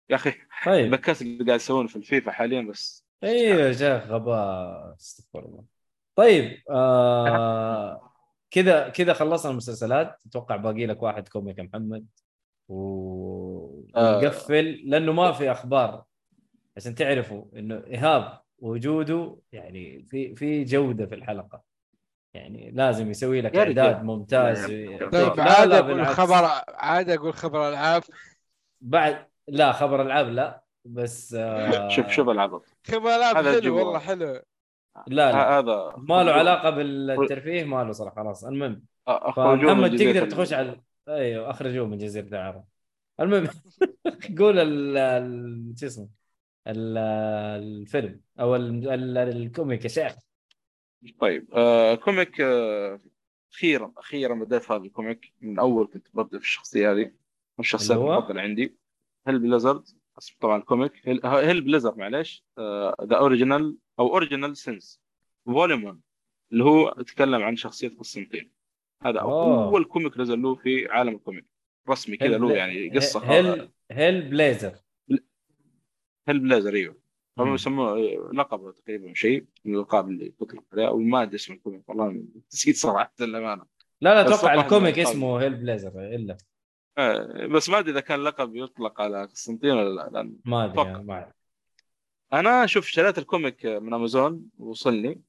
يا أخي طيب. البكاس اللي قاعد يسوونه في الفيفا حاليا بس. أيوه يا شيخ غباء استغفر الله. طيب آه كذا كذا خلصنا المسلسلات. أتوقع باقي لك واحد comic محمد. آه. ونقفل لأنه ما في أخبار. عشان تعرفوا إنه إيهاب وجوده يعني في في جودة في الحلقة. يعني لازم يسوي لك. إعداد ممتاز. طيب لا عاد لا أقول. خبر عاد أقول خبر ألعاب. بعد لا خبر ألعاب لا بس آه شوف شوف العبط خبر ألعاب حلو. والله حلو. لا لا. هذا ما له علاقة بالترفيه ما له صراحة خلاص. المهم جزيرة تقدر تخش على أيوه اخرجوه من جزيرة العرب. المهم قول ال- ال- شو اسمه ال- الفيلم أو ال- ال- ال comic يا شيخ. طيب آه comic آه أخيرا أخيرا بديت هذا ال comic. من أول كنت ببدأ في الشخصية هذه. هو؟ المفضلة عندي Hellblazer. اسم طبعا ال comic Hell, Hellblazer معليش. The Original أو Original Sins Volume 1 اللي هو يتكلم عن شخصية قسطنطين. هذا أوه. أول comic نزل له في عالم ال comic. رسمي كذا له يعني قصة. هيل هيل بليزر هيل بليزر أيوه. هم. يسموه لقب تقريبا شيء من الألقاب اللي تطلق عليه أو ما أدري اسم ال comic والله نسيت صراحة للامانه لا لا أتوقع ال comic الألقاب. اسمه Hellblazer إلا آه، بس ما أدري إذا كان لقب يطلق على قسطنطين ولا لا لأن ما أدري ما أعرف. أنا شوف شريت ال comic من أمازون وصلني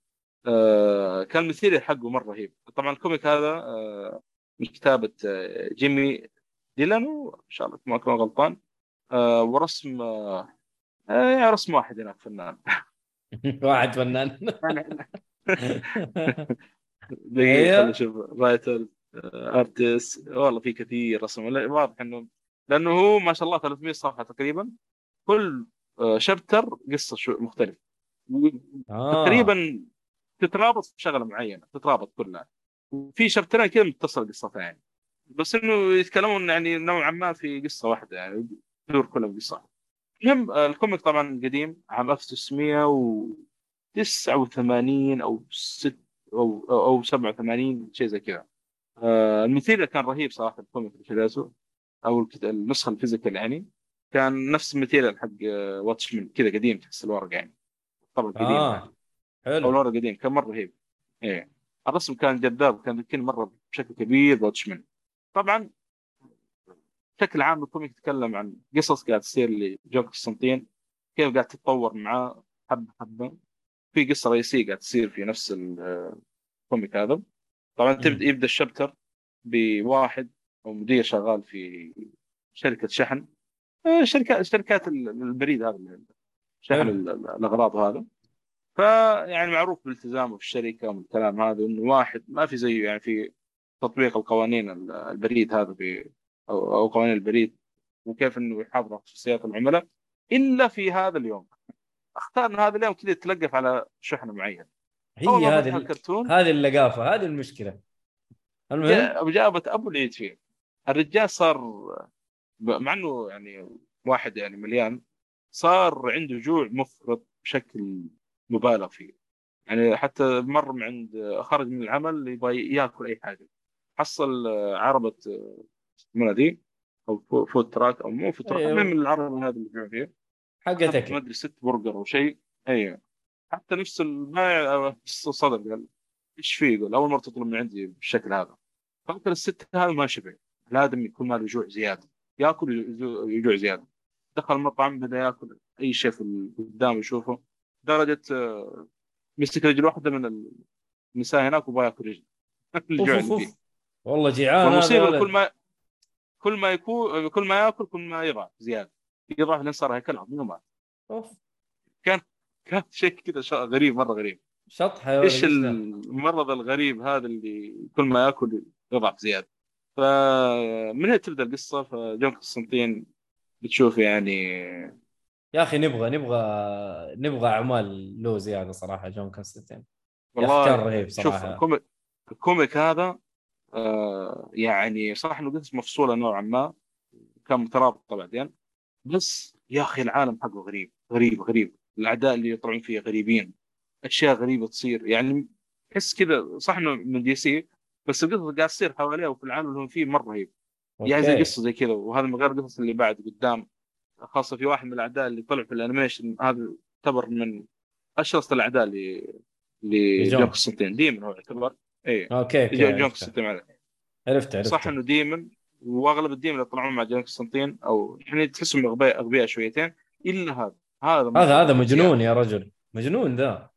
آه، كان ال material حقه مرة رهيب طبعا ال comic هذا آه، من كتابة آه، جيمي ديلانو ان شاء الله ما أكون غلطان آه، ورسم يعني رسم واحد هناك فنان. واحد فنان. دقيقة أيوه. نشوف. writer artist والله في كثير رسم. واضح انه لأنه هو ما شاء الله 300 صفحة تقريبا. كل آه، chapter قصة شو مختلف آه. تقريبا تترابط في شغله معينة تترابط كلها. وفي شابترين كذا متصل قصتين. يعني بس إنه يتكلمون يعني نوعا ما في قصة واحدة يعني تدور كلها بقصة. واحدة المهم آه، ال comic طبعا قديم عام 1989 أو 6 أو أو أو 87 شيء زي كذا. آه، ال material كان رهيب صراحة ال comic اللي شريته أو النسخة ال physical يعني. كان نفس ال material حق Watchmen كذا قديم تحس الورق يعني. طبعا قديم آه أو حلو. الورق قديم كان مرة رهيب. إيه. الرسم كان جذاب كان يمكن مرة بشكل كبير Watchmen طبعا بشكل عام ال comic يتكلم عن قصص قاعد تصير لجون قسطنطين كيف قاعد تتطور معاه حبة حبة. في قصة رئيسية قاعد تصير في نفس ال- ال comic هذا. طبعا تبدأ يبدأ الشابتر بواحد أو مدير شغال في شركة شحن. آه، شركات شركات ال- البريد هذا شحن الأغراض وهذا فيعني معروف بالتزامه في الشركة والكلام هذا إنه واحد ما في زيه يعني في تطبيق القوانين ال- البريد هذا في أو أو قوانين البريد وكيف إنه يحافظ على خصوصيات العملاء إلا في هذا اليوم. اختار ان هذا اليوم كذا يتلقف على شحنه معين. هي هذه ال- الكرتون هذه اللقافة هذه المشكلة. المهم؟ جابت أبو العيد فيه. الرجال صار مع إنه يعني واحد يعني مليان صار عنده جوع مفرط بشكل مبالغ فيه. يعني حتى مر من عند خرج من العمل يبغى ياكل أي حاجة. حصل عربة ذي؟ أو foo- food truck أو مو food truck أيوه. المهم العربه هذه اللي يبيعون فيها. حقت ما أدري ست برجر أو شيء. أيوه حتى نفس البائع الصدر قال إيش فيه؟ يقول أول مرة تطلب من عندي بالشكل هذا. فكر الست هذا ما شبع. الادمي يكون ماله جوع زيادة. يأكل يجو- يجوع زيادة. دخل المطعم بدأ يأكل أي شيء في قدامه يشوفه. درجة آه، مسك رجل واحدة من النساء هناك وبغى ياكل رجل فيه. والله جيعان هذا والمصيبة. كل ما كل ما يكون كل ما يأكل كل ما يضعف زيادة. يضعف لين صار هيكل عظيم ومات أوف. كان شيء كذا غريب مرة غريب. يا إيش؟ المرض الغريب هذا اللي كل ما يأكل يضعف زيادة. فمن هنا تبدأ القصة؟ فجون قسطنطين بتشوف يعني يا أخي نبغى نبغى نبغى اعمال له زياده صراحة جون كونستانتين أخي والله كان رهيب شوف صراحة. ال comic ال comic هذا آه يعني صح إنه قصص مفصولة نوعا ما كان مترابطة بعدين. بس يا أخي العالم حقه غريب غريب غريب. الأعداء اللي يطلعون فيه غريبين. أشياء غريبة تصير. يعني تحس كذا صح إنه من DC بس القصص قاعد تصير حواليه وفي العالم اللي هم فيه مرة رهيب يعني زي. قصة زي كذا وهذا من غير القصص اللي بعد قدام. خاصة في واحد من الأعداء اللي طلع في ال animation هذا يعتبر من أشرس الأعداء اللي. لجون قسطنطين demon هو يعتبر. اي okay okay جون قسطنطين معلش. عرفت عرفت صح إنه demon وأغلب ال demon اللي طلعون مع جون قسطنطين أو يعني تحسهم اغبياء أغبياء شويتين إلا هذا. هذا هذا هذا مجنون. يا رجل. مجنون ذا.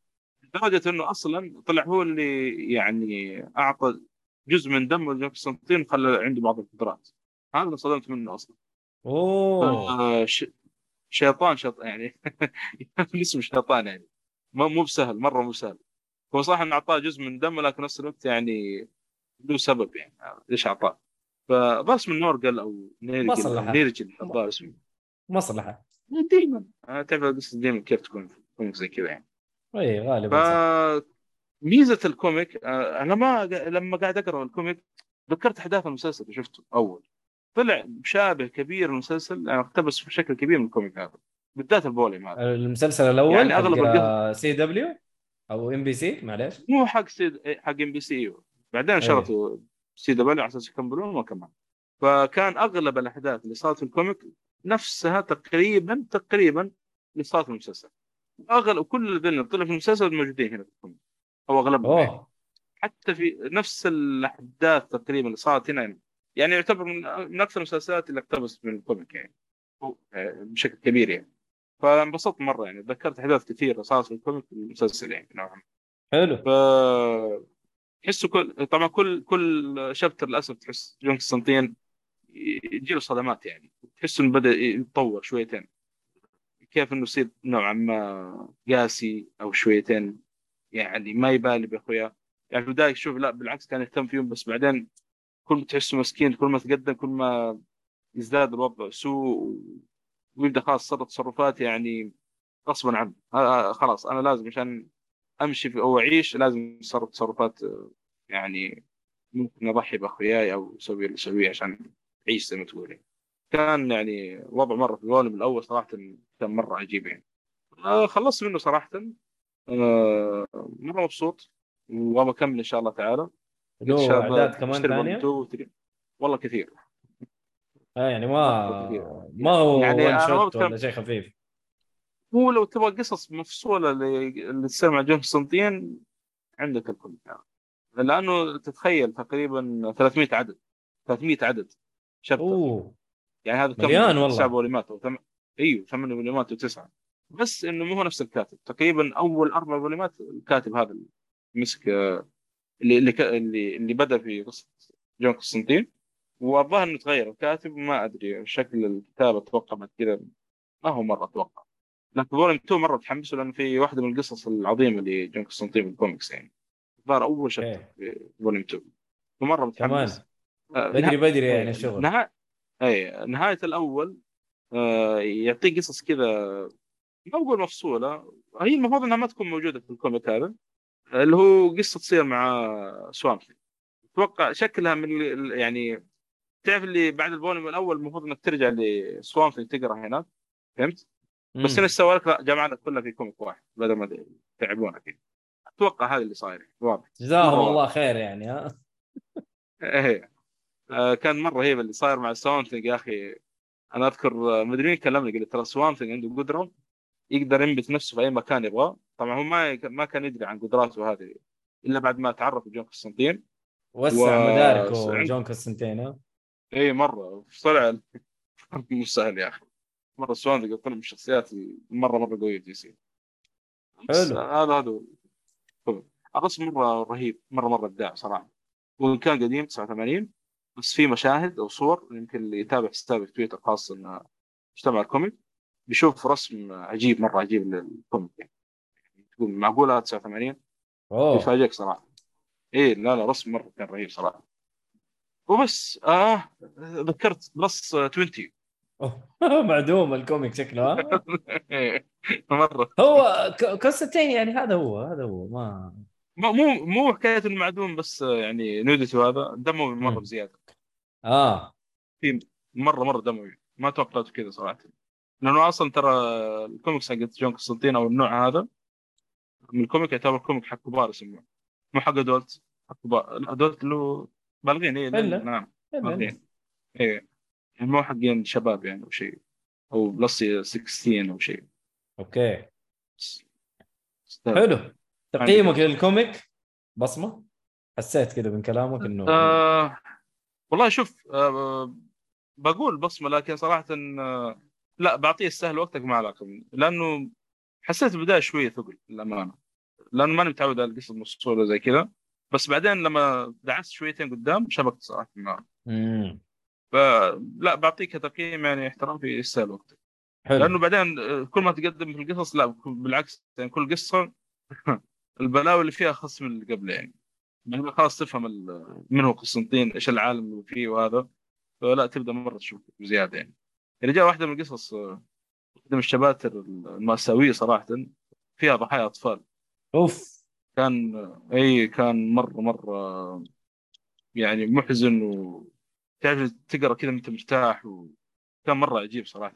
لدرجة إنه أصلا طلع هو اللي يعني أعطى جزء من دمه لجون قسطنطين وخلى عنده بعض القدرات. هذا اللي صدمت منه أصلا. أوه. آه ش... شيطان شيطان يعني. اسمه شيطان يعني. مو مو بسهل مرة مو سهل. هو صح إنه أعطاه جزء من دمه لكن نفس الوقت يعني له سبب يعني. ليش أعطاه؟ فبس من نورجل أو نيرجل نيرجل الظاهر اسمه مصلحه ديما. آه، تعرف قصه ديما كيف تكون في comic زي كذا يعني. اي غالبا صح. فميزه ال comic آه، أنا ما لما قاعد أقرأ ال comic ذكرت أحداث المسلسل اللي شفته أول. طلع مشابه كبير المسلسل يعني اقتبس بشكل كبير من ال comic هذا بالذات ال volume هذا. المسلسل الأول يعني أغلب حق سي دبليو؟ أو إم بي سي معليش. مو حق C حق MBC أيوه. بعدين شروا CW على أساس يكملون ما كمان. فكان أغلب الأحداث اللي صارت في ال comic نفسها تقريبا تقريبا اللي صارت في المسلسل. أغلب كل ال villain طلع في المسلسل موجودين هنا في ال comic أو أغلبهم. يعني. أوه. حتى في نفس الأحداث تقريبا اللي صارت هنا يعني يعتبر من, من أكثر المسلسلات اللي اقتبست من ال comic يعني. آه، بشكل كبير يعني. فانبسطت مرة يعني تذكرت أحداث كثيرة صارت في ال comic المسلسل يعني نوعا ما. حلو. ف تحسه كل طبعا كل كل chapter للأسف تحس جون قسطنطين يجي له صدمات يعني. تحس إنه بدأ يتطور شويتين. كيف إنه يصير نوعا ما قاسي أو شويتين يعني ما يبالي باخوياه يعني في البداية شوف لا بالعكس كان يهتم فيهم بس بعدين كل ما تحسه مسكين كل ما تقدم كل ما يزداد الوضع سوء ويبدأ خلاص تصرف تصرفات يعني غصبا عنه. خلاص أنا لازم عشان أمشي في أو أعيش لازم اتصرف تصرفات يعني ممكن أضحي بأخوياي أو أسوي اللي أسويه عشان أعيش زي ما تقول. كان يعني وضع مرة في ال volume الأول صراحة كان مرة عجيب يعني. آه، خلصت منه صراحة. آه، مرة مبسوط وأبغى أكمل إن شاء الله تعالى. له أعداد كمان ثانية؟ 1 2 3 والله كثير. آه يعني ما. ما هو يعني ما شوت ولا شيء خفيف. هو لو تبغى قصص مفصولة اللي تصير مع جون قسطنطين عندك الكل. يعني. لأنه تتخيل تقريبا 300 عدد. 300 عدد chapter. أوه. يعني هذا كم مليان والله. تسع فوليومات أو ثم... إيوه ثمان فوليومات وتسعة. بس إنه مو هو نفس الكاتب. تقريبا أول أربع فوليومات الكاتب هذا اللي مسك آه، اللي اللي, اللي بدأ في قصة جون قسطنطين والظاهر إنه تغير. الكاتب ما أدري شكل الكتابة أتوقع بعد كذا. ما هو مرة أتوقع لكن volume 2 مرة تحمسوا لأنه في واحدة من القصص العظيمة لجون قسطنطين في الكوميكس يعني. الظاهر أول chapter إيه. في volume 2 فمره متحمس. آه، بدري بدري يعني إيه، الشغل نها... اي نهاية الأول آه يعطيك قصص كذا ما أقول مفصولة. هي المفروض إنها ما تكون موجودة في ال comic هذا. اللي هو قصة تصير مع Swamp Thing أتوقع شكلها من يعني تعرف اللي بعد ال volume الأول المفروض إنك ترجع ل Swamp Thing تقرأ هناك فهمت؟ بس إيش سوى لك؟ لا جمع لك كلها في comic واحد بدل ما تعبونك يعني. أتوقع هذا اللي صاير واضح. جزاهم الله خير يعني ها؟ إيه آه، كان مرة رهيب اللي صاير مع Swamp Thing يا أخي. أنا أذكر آه، مدري مين كلمني قال لي ترى Swamp Thing عنده قدرة يقدر ينبت نفسه في أي مكان يبغاه. طبعا هو ما ما كان يدري عن قدراته هذه إلا بعد ما تعرف جون قسطنطين. وسع و- مداركه جون ها؟ اي مرة. طلع مو سهل يا أخي. مرة Swamp Thing طلع من الشخصيات مرة مرة قوية في DC. حلو. هذا هذا هو. الرسم مرة رهيب مرة مرة ابداع صراحة. وإن كان قديم 89 بس في مشاهد أو صور يمكن اللي يتابع حسابي في تويتر خاص إنه مجتمع ال comic بيشوف رسم عجيب مرة عجيب لل comic. يعني تقول معقولة 89 أوه. يفاجئك صراحة. إيه لا لا رسم مرة كان رهيب صراحة. وبس. آه ذكرت plus 20 أوه. معدوم ال comic شكله ها؟ مرة. هو كونستانتين يعني هذا هو هذا هو ما مو مو حكاية المعدوم بس يعني نودته هذا دموي مرة. بزيادة. آه. مرة مرة دموي ما توقعته كذا صراحة. لأنه أصلا ترى الكوميكس حقت جون قسطنطين أو النوع هذا من ال comic يعتبر comic حق كبار يسموه مو حق adult حق كبار. adult هو بالغين اي إلا. نعم بالغين. اي يعني مو حقين شباب يعني أو شيء. أو plus 16 أو شيء. أوكي. أستاذ. حلو. تقييمك لل comic؟ بصمة؟ حسيت كذا من كلامك إنه آه والله شوف آه بقول بصمة لكن صراحة آه لا بعطيه يستاهل وقتك ما علاقة لأنه حسيت البدايه شوية ثقل للأمانة. لأنه ماني متعود على القصص المفصوله زي كذا. بس بعدين لما دعست شويتين قدام شبكت صراحة معه. فلا بعطيك تقييم يعني احترام في يستاهل وقتك. حلو. لأنه بعدين آه، كل ما تقدم في القصص لا بالعكس يعني كل قصة البلاوي اللي فيها أخص من اللي قبله يعني. يعني خلاص تفهم من هو قسنطين إيش العالم اللي فيه وهذا. فلا تبدأ مرة تشوف بزيادة يعني. يعني جاء واحدة من القصص آه، واحدة من الشباتر المأساوية صراحة. فيها ضحايا أطفال. أوف. كان اي كان مرة مرة يعني محزن وتعرف تقرأ كذا انت مرتاح وكان مرة عجيب صراحة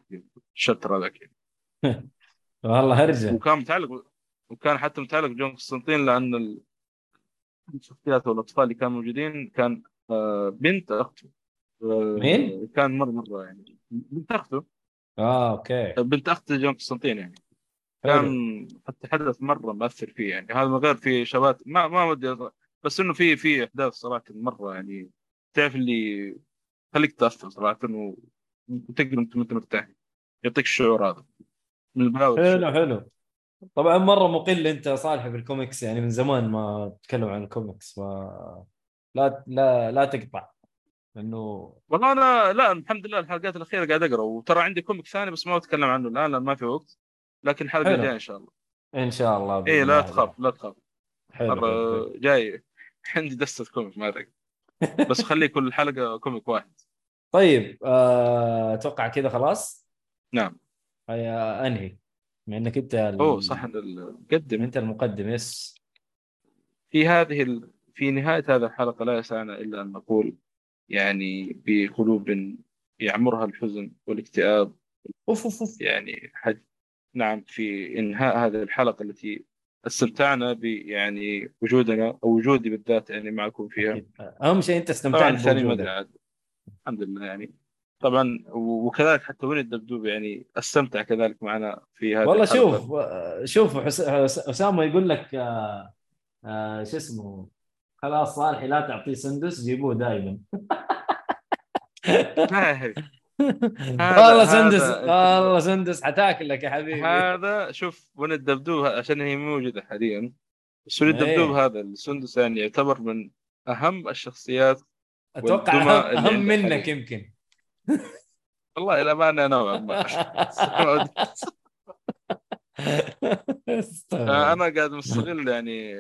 الشابتر هذاك. والله هرجه وكان متعلق وكان حتى متعلق بجون قسطنطين لأن ال- الشخصيات والأطفال اللي كانوا موجودين كان آه، بنت أخته آه، مين؟ كان مرة مرة يعني بنت أخته آه أوكي بنت اخت جون قسطنطين يعني. كان حتى حدث مرة مؤثر فيه يعني. هذا من غير في شبات ما ما ودي بس إنه في في أحداث صراحة مرة يعني تعرف اللي خليك تأثر صراحة و- وتقرا أنت مرتاح. يعطيك الشعور هذا. من حلو حلو. طبعا مرة مقل أنت صالح في الكوميكس يعني من زمان ما تتكلم عن الكوميكس ف لا لا لا تقطع. لأنه والله أنا لا الحمد لله الحلقات الأخيرة قاعد أقرأ وترى عندي comic ثاني بس ما بتكلم عنه الآن لأن ما في وقت. لكن الحلقة. الجايه إن شاء الله. إن شاء الله اي لا. تخاف لا تخاف. حلو, جاي. عندي دستة comic ما أدري. بس خلي كل حلقة comic واحد. طيب آه، أتوقع كذا خلاص؟ نعم. هي أنهي. بما إنك أنت ال- أوه صح ال- قدم أنت المقدم yes. في هذه ال... في نهاية هذه الحلقة لا يسعنا إلا أن نقول يعني بقلوب يعمرها الحزن والاكتئاب. أوف أوف أوف. يعني حج... نعم في إنهاء هذه الحلقة التي استمتعنا ب يعني وجودنا أو وجودي بالذات يعني معكم فيها. أهم شيء أنت استمتعت ما أدري عاد الحمد لله يعني طبعا وكذلك حتى ولد الدبدوب يعني أستمتع كذلك معنا في هذه والله. شوف شوف اسامه يقول لك آه، آه، شو اسمه خلاص صالحي لا تعطيه سندس جيبوه دائما. هذا- والله سندس والله سندس حتاكلك يا حبيبي. هذا شوف ولد الدبدوب عشان هي مو موجودة حاليا. بس ولد إيه. الدبدوب هذا السندس يعني يعتبر من أهم الشخصيات أتوقع اهم, أهم منك. يمكن. والله الامانه نوعا ما. أنا قاعد مستغل يعني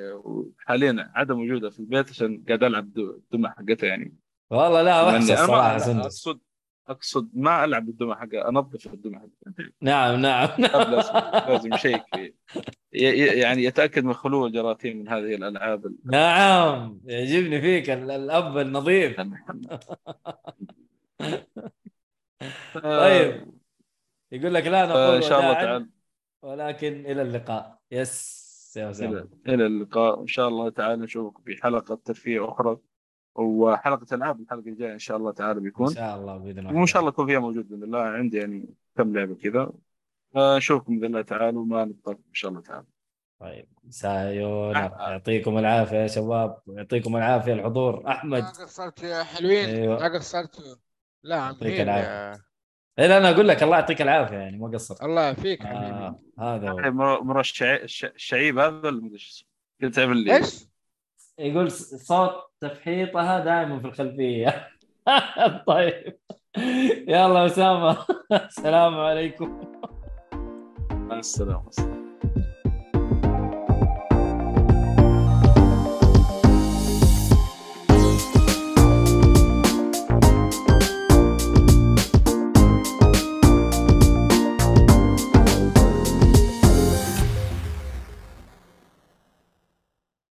حاليا عدم وجوده في البيت عشان قاعد ألعب الدمى حقتها يعني. والله لا يعني وحشه ما- الصراحة سندس. أقصد ما ألعب بالدمى حقها أنظف الدمى حقها نعم نعم. لازم لازم يشيك فيه. يعني يتأكد من خلو الجراثيم من هذه الألعاب ال- نعم يعجبني فيك ال- الأب النظيف. طيب. يقول لك لا آه، نقول إن شاء الله تعالى ولكن إلى اللقاء. yes يا إلى اللقاء. إن شاء الله تعالى نشوفكم في حلقة ترفيه أخرى. وحلقة العاب الحلقة الجاية إن شاء الله تعالى إن بيكون شاء الله بإذن الله وإن شاء الله. يكون فيها موجود بإذن الله. عندي يعني كم لعبة كذا نشوفكم بإذن الله تعالى وما نترك إن شاء الله تعالى. طيب. sayonara. يعطيكم العافية يا شباب. ويعطيكم العافية الحضور. أحمد. ما قصرت يا حلوين. أيوة. ما قصرت لا يعطيك. يا- إيه لا أنا أقول لك الله يعطيك العافية يعني ما قصرت. الله يعافيك حبيبي. آه هذا هو. الشعيب هذا ولا مدري إيش اسمه؟ كنت تعمل لي إيش؟ يقول صوت تفحيطها دائما في الخلفية. طيب. يلا أسامة. السلام عليكم. مع السلامة.